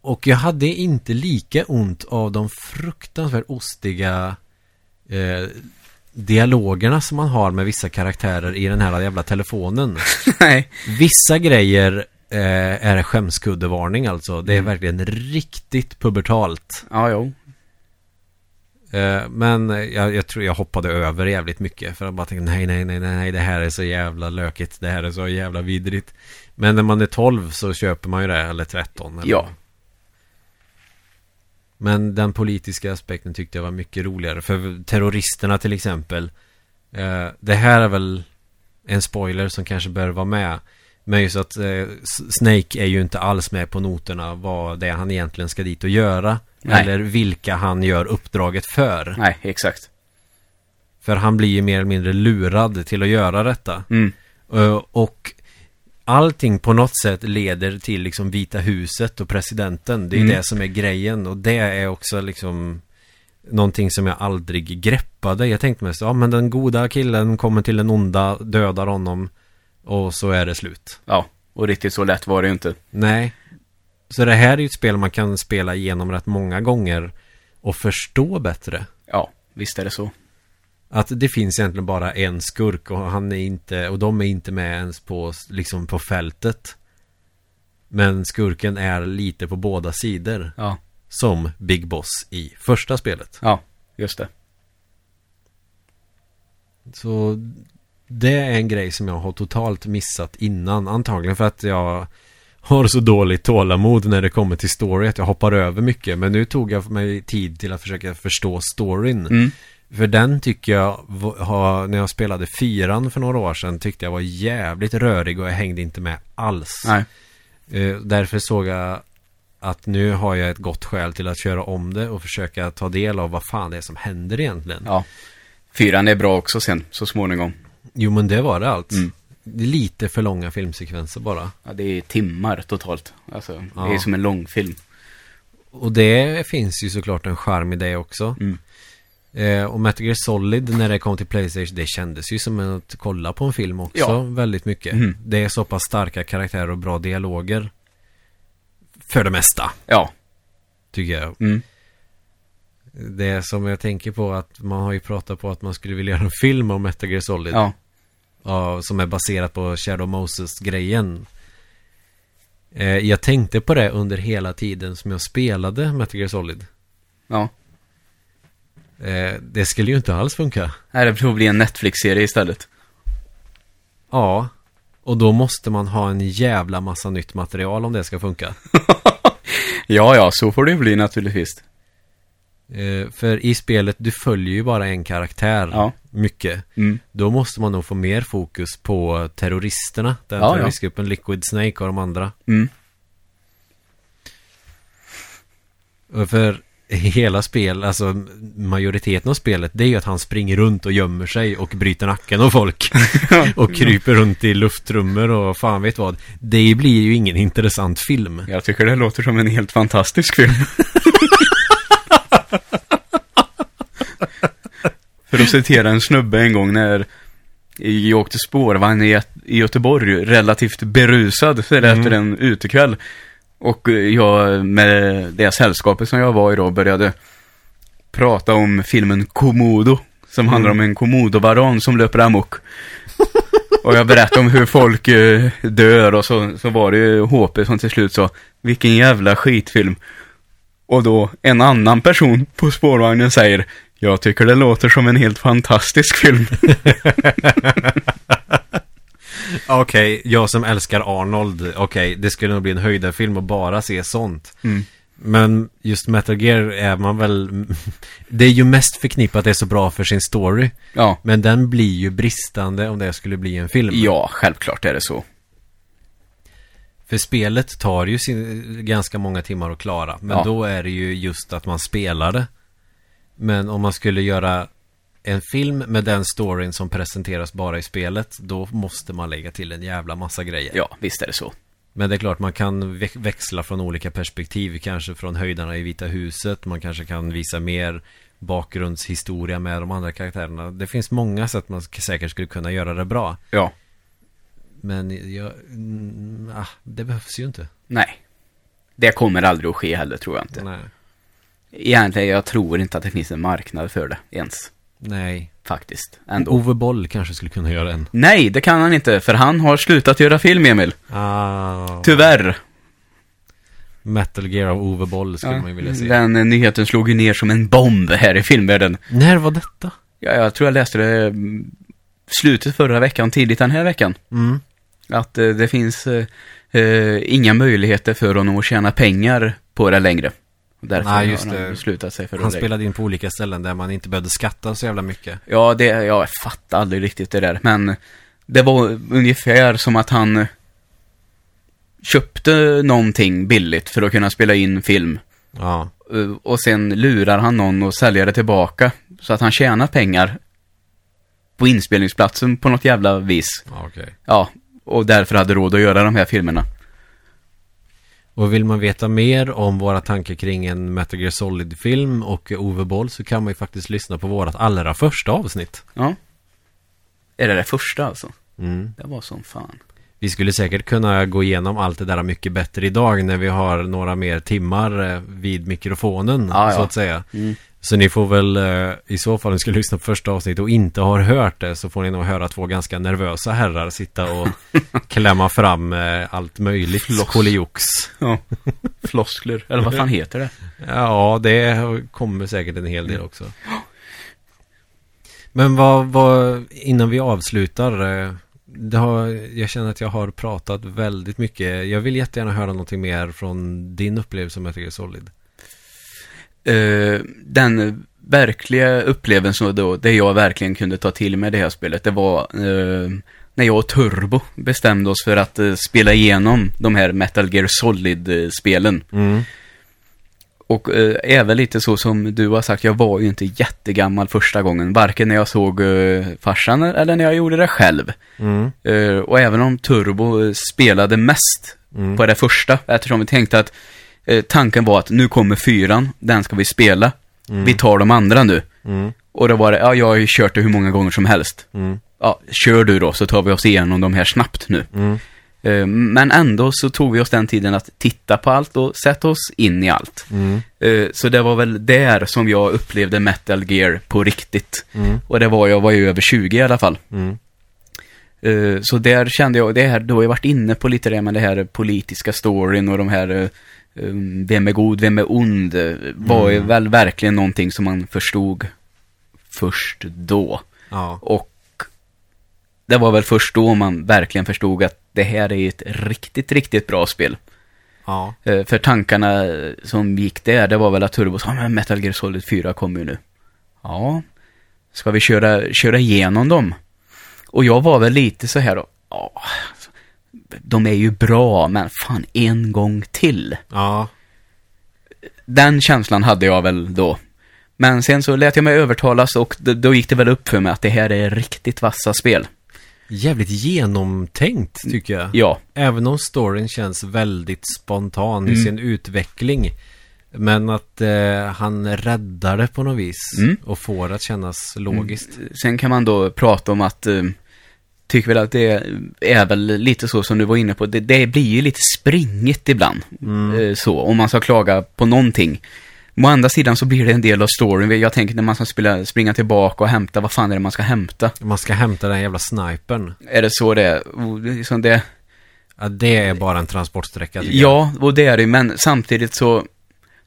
och jag hade inte lika ont av de fruktansvärt ostiga eh, dialogerna som man har med vissa karaktärer i den här jävla telefonen. Nej. Vissa grejer eh, är skämskuddevarning alltså. Det är verkligen riktigt pubertalt. Ja, jo. Eh, men jag, jag tror jag hoppade över jävligt mycket. För jag bara tänkte nej, nej, nej, nej, det här är så jävla lökigt. Det här är så jävla vidrigt. Men när man är 12 så köper man ju det, eller 13. Eller Ja. Men den politiska aspekten tyckte jag var mycket roligare. För terroristerna till exempel. Eh, det här är väl en spoiler som kanske bör vara med. Men just att eh, Snake är ju inte alls med på noterna vad det är han egentligen ska dit och göra. Nej. Eller vilka han gör uppdraget för. Nej, exakt. För han blir ju mer eller mindre lurad till att göra detta. Mm. Eh, Och allting på något sätt leder till liksom Vita huset och presidenten. Det är Mm. det som är grejen. Och det är också liksom någonting som jag aldrig greppade. Jag tänkte mest, ja men den goda killen kommer till den onda, dödar honom och så är det slut. Ja, och riktigt så lätt var det ju inte. Nej. Så det här är ju ett spel man kan spela igenom rätt många gånger och förstå bättre. Ja, visst är det så. Att det finns egentligen bara en skurk och han är inte, och de är inte med ens på, liksom på fältet. Men skurken är lite på båda sidor. Ja, Som Big Boss i första spelet. ja, just det. Så det är en grej som jag har totalt missat innan. Antagligen för att jag har så dåligt tålamod när det kommer till story att jag hoppar över mycket. Men nu tog jag mig tid till att försöka förstå storyn. Mm. För den tycker jag, har, när jag spelade fyran för några år sedan, tyckte jag var jävligt rörig och jag hängde inte med alls. Nej, Eh, därför såg jag att nu har jag ett gott skäl till att köra om det och försöka ta del av vad fan det är som händer egentligen. ja. Fyran är bra också sen, så småningom. Jo men det var det allt. Mm. Det är lite för långa filmsekvenser bara. Ja, det är timmar totalt. Alltså, Ja. det är som en långfilm. Och det finns ju såklart en charm i det också. Mm. Eh, och Metal Gear Solid när det kom till Playstation, det kändes ju som att kolla på en film också Ja. väldigt mycket. Mm. Det är så pass starka karaktärer och bra dialoger. För det mesta, Ja. tycker jag. Mm. Det som jag tänker på att man har ju pratat på att man skulle vilja göra en film om Metal Gear Solid. Ja. Ja, som är baserat på Shadow Moses-grejen. Eh, jag tänkte på det under hela tiden som jag spelade Metal Gear Solid. Ja. Eh, det skulle ju inte alls funka. Nej, det får bli en Netflix-serie istället. Ja, och då måste man ha en jävla massa nytt material om det ska funka. Ja, ja, så får det bli naturligtvis. Eh, för i spelet, du följer ju bara en karaktär Ja. mycket. Mm. Då måste man nog få mer fokus på terroristerna. Den Ja, ja. terroristgruppen Liquid Snake och de andra. Mm. Och För hela spel, alltså majoriteten av spelet, det är ju att han springer runt och gömmer sig och bryter nacken av folk. och kryper runt i luftrummer och fan vet vad. Det blir ju ingen intressant film. Jag tycker det låter som en helt fantastisk film. För att citera en snubbe en gång när jag åkte spårvagn i, Gö- i Göteborg, relativt berusad så är det efter en utekväll. Och jag med det sällskapet som jag var i då började prata om filmen Komodo. Som handlar om en komodovaran som löper amok. Och jag berättade om hur folk eh, dör och så, så var det ju HP som till slut sa Vilken jävla skitfilm. Och då en annan person på spårvagnen säger Jag tycker det låter som en helt fantastisk film. Okej, jag som älskar Arnold, okej, det skulle nog bli en höjdarfilm att bara se sånt. Mm. Men just Metal Gear är man väl Det är ju mest förknippat att det är så bra för sin story Ja. Men den blir ju bristande om det skulle bli en film Ja, självklart är det så. För spelet tar ju sin, ganska många timmar att klara Men Ja. då är det ju just att man spelar det Men om man skulle göra en film med den storyn som presenteras bara i spelet Då måste man lägga till en jävla massa grejer Ja, visst är det så. Men det är klart man kan väx- växla från olika perspektiv Kanske från höjdarna i Vita huset Man kanske kan visa mer bakgrundshistoria med de andra karaktärerna Det finns många sätt man säkert skulle kunna göra det bra Ja. Men jag, mm, ah, det behövs ju inte Nej. Det kommer aldrig att ske heller, tror jag inte. Nej, Egentligen, jag tror inte att det finns en marknad för det ens. Nej. Faktiskt. Ändå. Ove Boll kanske skulle kunna göra en Nej, det kan han inte, för han har slutat göra film, Emil. ah, Tyvärr. Metal Gear av Ove Boll skulle man ju vilja se Den eh, nyheten slog ju ner som en bomb här i filmvärlden. När var detta? Ja, jag tror jag läste det mm, slutet förra veckan, tidigt den här veckan. Mm. Att eh, det finns eh, eh, inga möjligheter för honom att tjäna pengar på det längre. Därför Nej, just har han det. beslutat sig för Han att lägga- spelade in på olika ställen där man inte behövde skatta så jävla mycket Ja, det, jag fattar aldrig riktigt det där. Men det var ungefär som att han köpte någonting billigt för att kunna spela in film. Ja, Eh, Och sen lurar han någon och säljer det tillbaka. Så att han tjänar pengar på inspelningsplatsen på något jävla vis. ja okej Ja, och därför hade råd att göra de här filmerna. Och vill man veta mer om våra tankar kring en Metal Gear Solid-film och Ove Boll så kan man ju faktiskt lyssna på vårat allra första avsnitt. Ja. Är det det första alltså? Mm. Det var som fan. Vi skulle säkert kunna gå igenom allt det där mycket bättre idag när vi har några mer timmar eh, vid mikrofonen ja. så att säga. Mm. Så ni får väl eh, i så fall, om ni ska lyssna på första avsnittet och inte har hört det så får ni nog höra två ganska nervösa herrar sitta och klämma fram eh, allt möjligt. Floss. Koliox. Ja. Floskler, eller vad fan heter det? Ja, det kommer säkert en hel del också. Men vad, vad innan vi avslutar. Har, jag känner att jag har pratat väldigt mycket. Jag vill jättegärna höra någonting mer från din upplevelse med Metal Gear Solid. Eh, den verkliga upplevelsen då, det jag verkligen kunde ta till med det här spelet, det var eh, när jag och Turbo bestämde oss för att eh, spela igenom de här Metal Gear Solid-spelen. Mm. Och eh, även lite så som du har sagt, jag var ju inte jättegammal första gången, varken när jag såg eh, farsan eller när jag gjorde det själv. Mm. Eh, och även om Turbo eh, spelade mest Mm. på det första, eftersom vi tänkte att eh, tanken var att nu kommer fyran, den ska vi spela. Mm. Vi tar de andra nu. Mm. Och då var det, ja jag har ju kört det hur många gånger som helst. Mm. Ja, kör du då så tar vi oss igenom de här snabbt nu. Eh, men ändå så tog vi oss den tiden att titta på allt och sätta oss in i allt. Mm. Eh, så det var väl där som jag upplevde Metal Gear på riktigt. Mm. Och det var, jag var ju över 20 i alla fall. Mm. Eh, Så där kände jag, det här, då har jag varit inne på lite det med det här politiska storyn och de här, vem är god, vem är ond, var ju Mm. väl verkligen någonting som man förstod först då. Ja. Och det var väl först då man verkligen förstod att det här är ett riktigt, riktigt bra spel. Ja. Eh, För tankarna som gick där, det var väl att Turbo sa, men Metal Gear Solid 4 kommer ju nu. Ja, ska vi köra, köra igenom dem? Och jag var väl lite så här då, ja, de är ju bra, men fan en gång till. Ja. Den känslan hade jag väl då. Men sen så lät jag mig övertalas och då gick det väl upp för mig att det här är riktigt vassa spel. Jävligt genomtänkt tycker jag. Ja, Även om storyn känns väldigt spontan i Mm. sin utveckling. Men att eh, han räddar det på något vis. Mm. Och får det att kännas logiskt. Sen kan man då prata om att, eh, tycker väl att det är väl lite så som du var inne på, det, det blir ju lite springigt ibland. Mm. Eh, så, om man ska klaga på någonting. Å andra sidan så blir det en del av storyn. Jag tänker när man ska spela, springa tillbaka och hämta, vad fan är det man ska hämta? Man ska hämta den jävla snipern. Är det så det är? Liksom det, Ja, det är bara en transportsträcka ja, och det är det, men samtidigt så,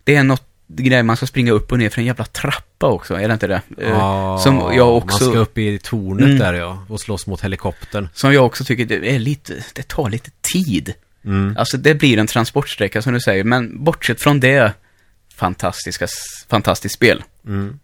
det är något grej man ska springa upp och ner för en jävla trappa också, är det inte det? Eh, Ja, som jag också... Man ska upp i tornet Mm. där ja, och slåss mot helikoptern. Som jag också tycker det är lite, det tar lite tid. Mm. Alltså det blir en transportsträcka som du säger, men bortsett från det, fantastiska, fantastiskt spel. Mm.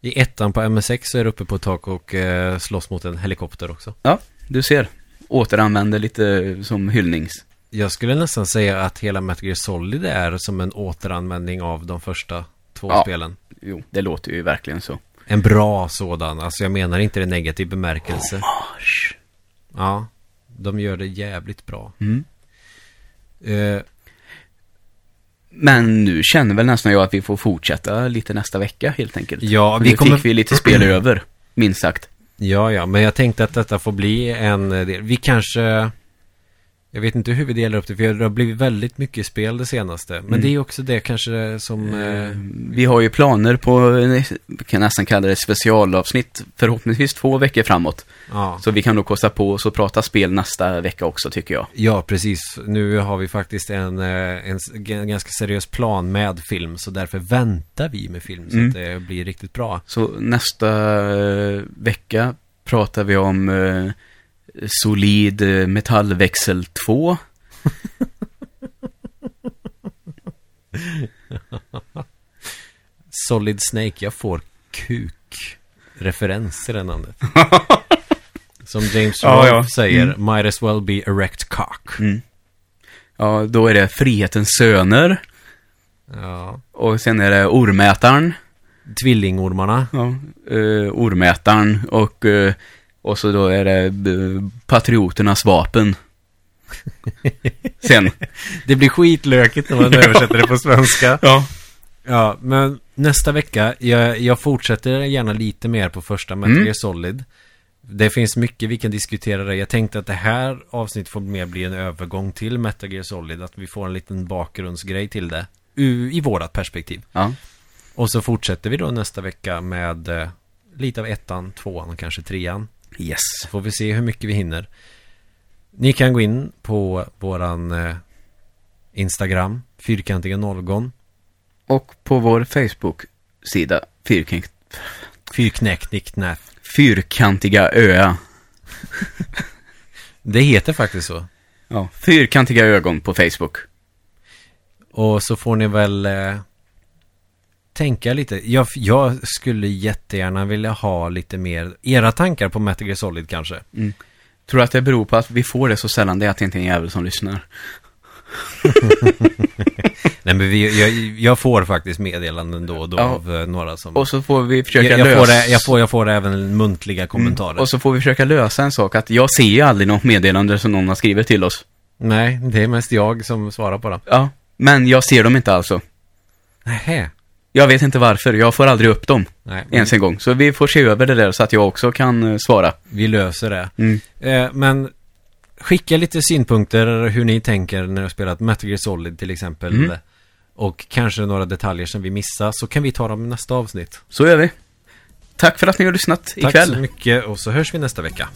I ettan på MS6 så är det uppe på ett tak och eh, slåss mot en helikopter också. Ja, du ser. Återanvänder lite som hyllnings. Jag skulle nästan säga att hela Metal Gear Solid är som en återanvändning av de första två Ja. spelen. Jo, det låter ju verkligen så. En bra sådan, alltså jag menar inte det negativ bemärkelse. Mars. Ja, de gör det jävligt bra. Mm. Eh, Men nu känner väl nästan jag att vi får fortsätta lite nästa vecka helt enkelt. ja, Vi vi kommer... fick vi lite spel över, minst sagt. Ja, ja, men jag tänkte att detta får bli en del. Vi kanske... Jag vet inte hur vi delar upp det, för det har blivit väldigt mycket spel det senaste. Men Mm. det är också det kanske som... Eh, Eh, Vi har ju planer på, vi kan nästan kalla det specialavsnitt, förhoppningsvis två veckor framåt. ja. Så vi kan nog kosta på oss att prata spel nästa vecka också, tycker jag. ja, precis. Nu har vi faktiskt en, eh, en, ganska seriös plan med film, så därför väntar vi med film, så Mm. att det blir riktigt bra. Så nästa eh, vecka pratar vi om Solid eh, Metallväxel 2. Solid Snake, jag får kuk-referens i det namnet. Som James Ja, Rolfe ja. säger, Mm. might as well be erect cock. Mm. Ja, då är det Frihetens Söner. Ja. Och sen är det Ormätaren. Tvillingormarna. Ja, eh, Ormätaren och, eh, och så då är det eh, Patrioternas vapen. Sen. Det blir skitlökigt när man översätter det på svenska. Ja. Ja, men nästa vecka, jag, jag fortsätter gärna lite mer på första Metal Mm. Solid. Det finns mycket vi kan diskutera där. Jag tänkte att det här avsnittet får mer bli en övergång till Metal Gear Solid. Att vi får en liten bakgrundsgrej till det. I vårat perspektiv. Ja. Och så fortsätter vi då nästa vecka med eh, lite av ettan, tvåan och kanske trean. Yes. Får vi se hur mycket vi hinner. Ni kan gå in på våran eh, Instagram, fyrkantiga någon. Och på vår Facebook-sida, fyrkant, Fyrknäcknicknäff. Fyrkantiga öa. Det heter faktiskt så. Ja, fyrkantiga ögon på Facebook. Och så får ni väl eh, tänka lite. Jag, jag skulle jättegärna vilja ha lite mer era tankar på Metal Gear Solid kanske. Tror du att det beror på att vi får det så sällan det är att det inte är en jävel som lyssnar? Nej men vi, jag, jag får faktiskt meddelanden då och då Ja. av eh, några som... Och så får vi försöka jag, jag, lösa... får det, jag, får, jag får även muntliga kommentarer. Mm. Och så får vi försöka lösa en sak, att jag ser ju aldrig något meddelande som någon har skrivit till oss. Nej, det är mest jag som svarar på dem. Ja, men jag ser dem inte alltså. Nähä. Jag vet inte varför, jag får aldrig upp dem Nej, ens en gång. Så vi får se över det där så att jag också kan eh, svara. vi löser det. Mm. Eh, men skicka lite synpunkter hur ni tänker när har spelat Metal Gear Solid till exempel. Mm. Och kanske några detaljer som vi missar så kan vi ta dem i nästa avsnitt. Så gör vi. Tack för att ni har lyssnat Tack ikväll. så mycket och så hörs vi nästa vecka.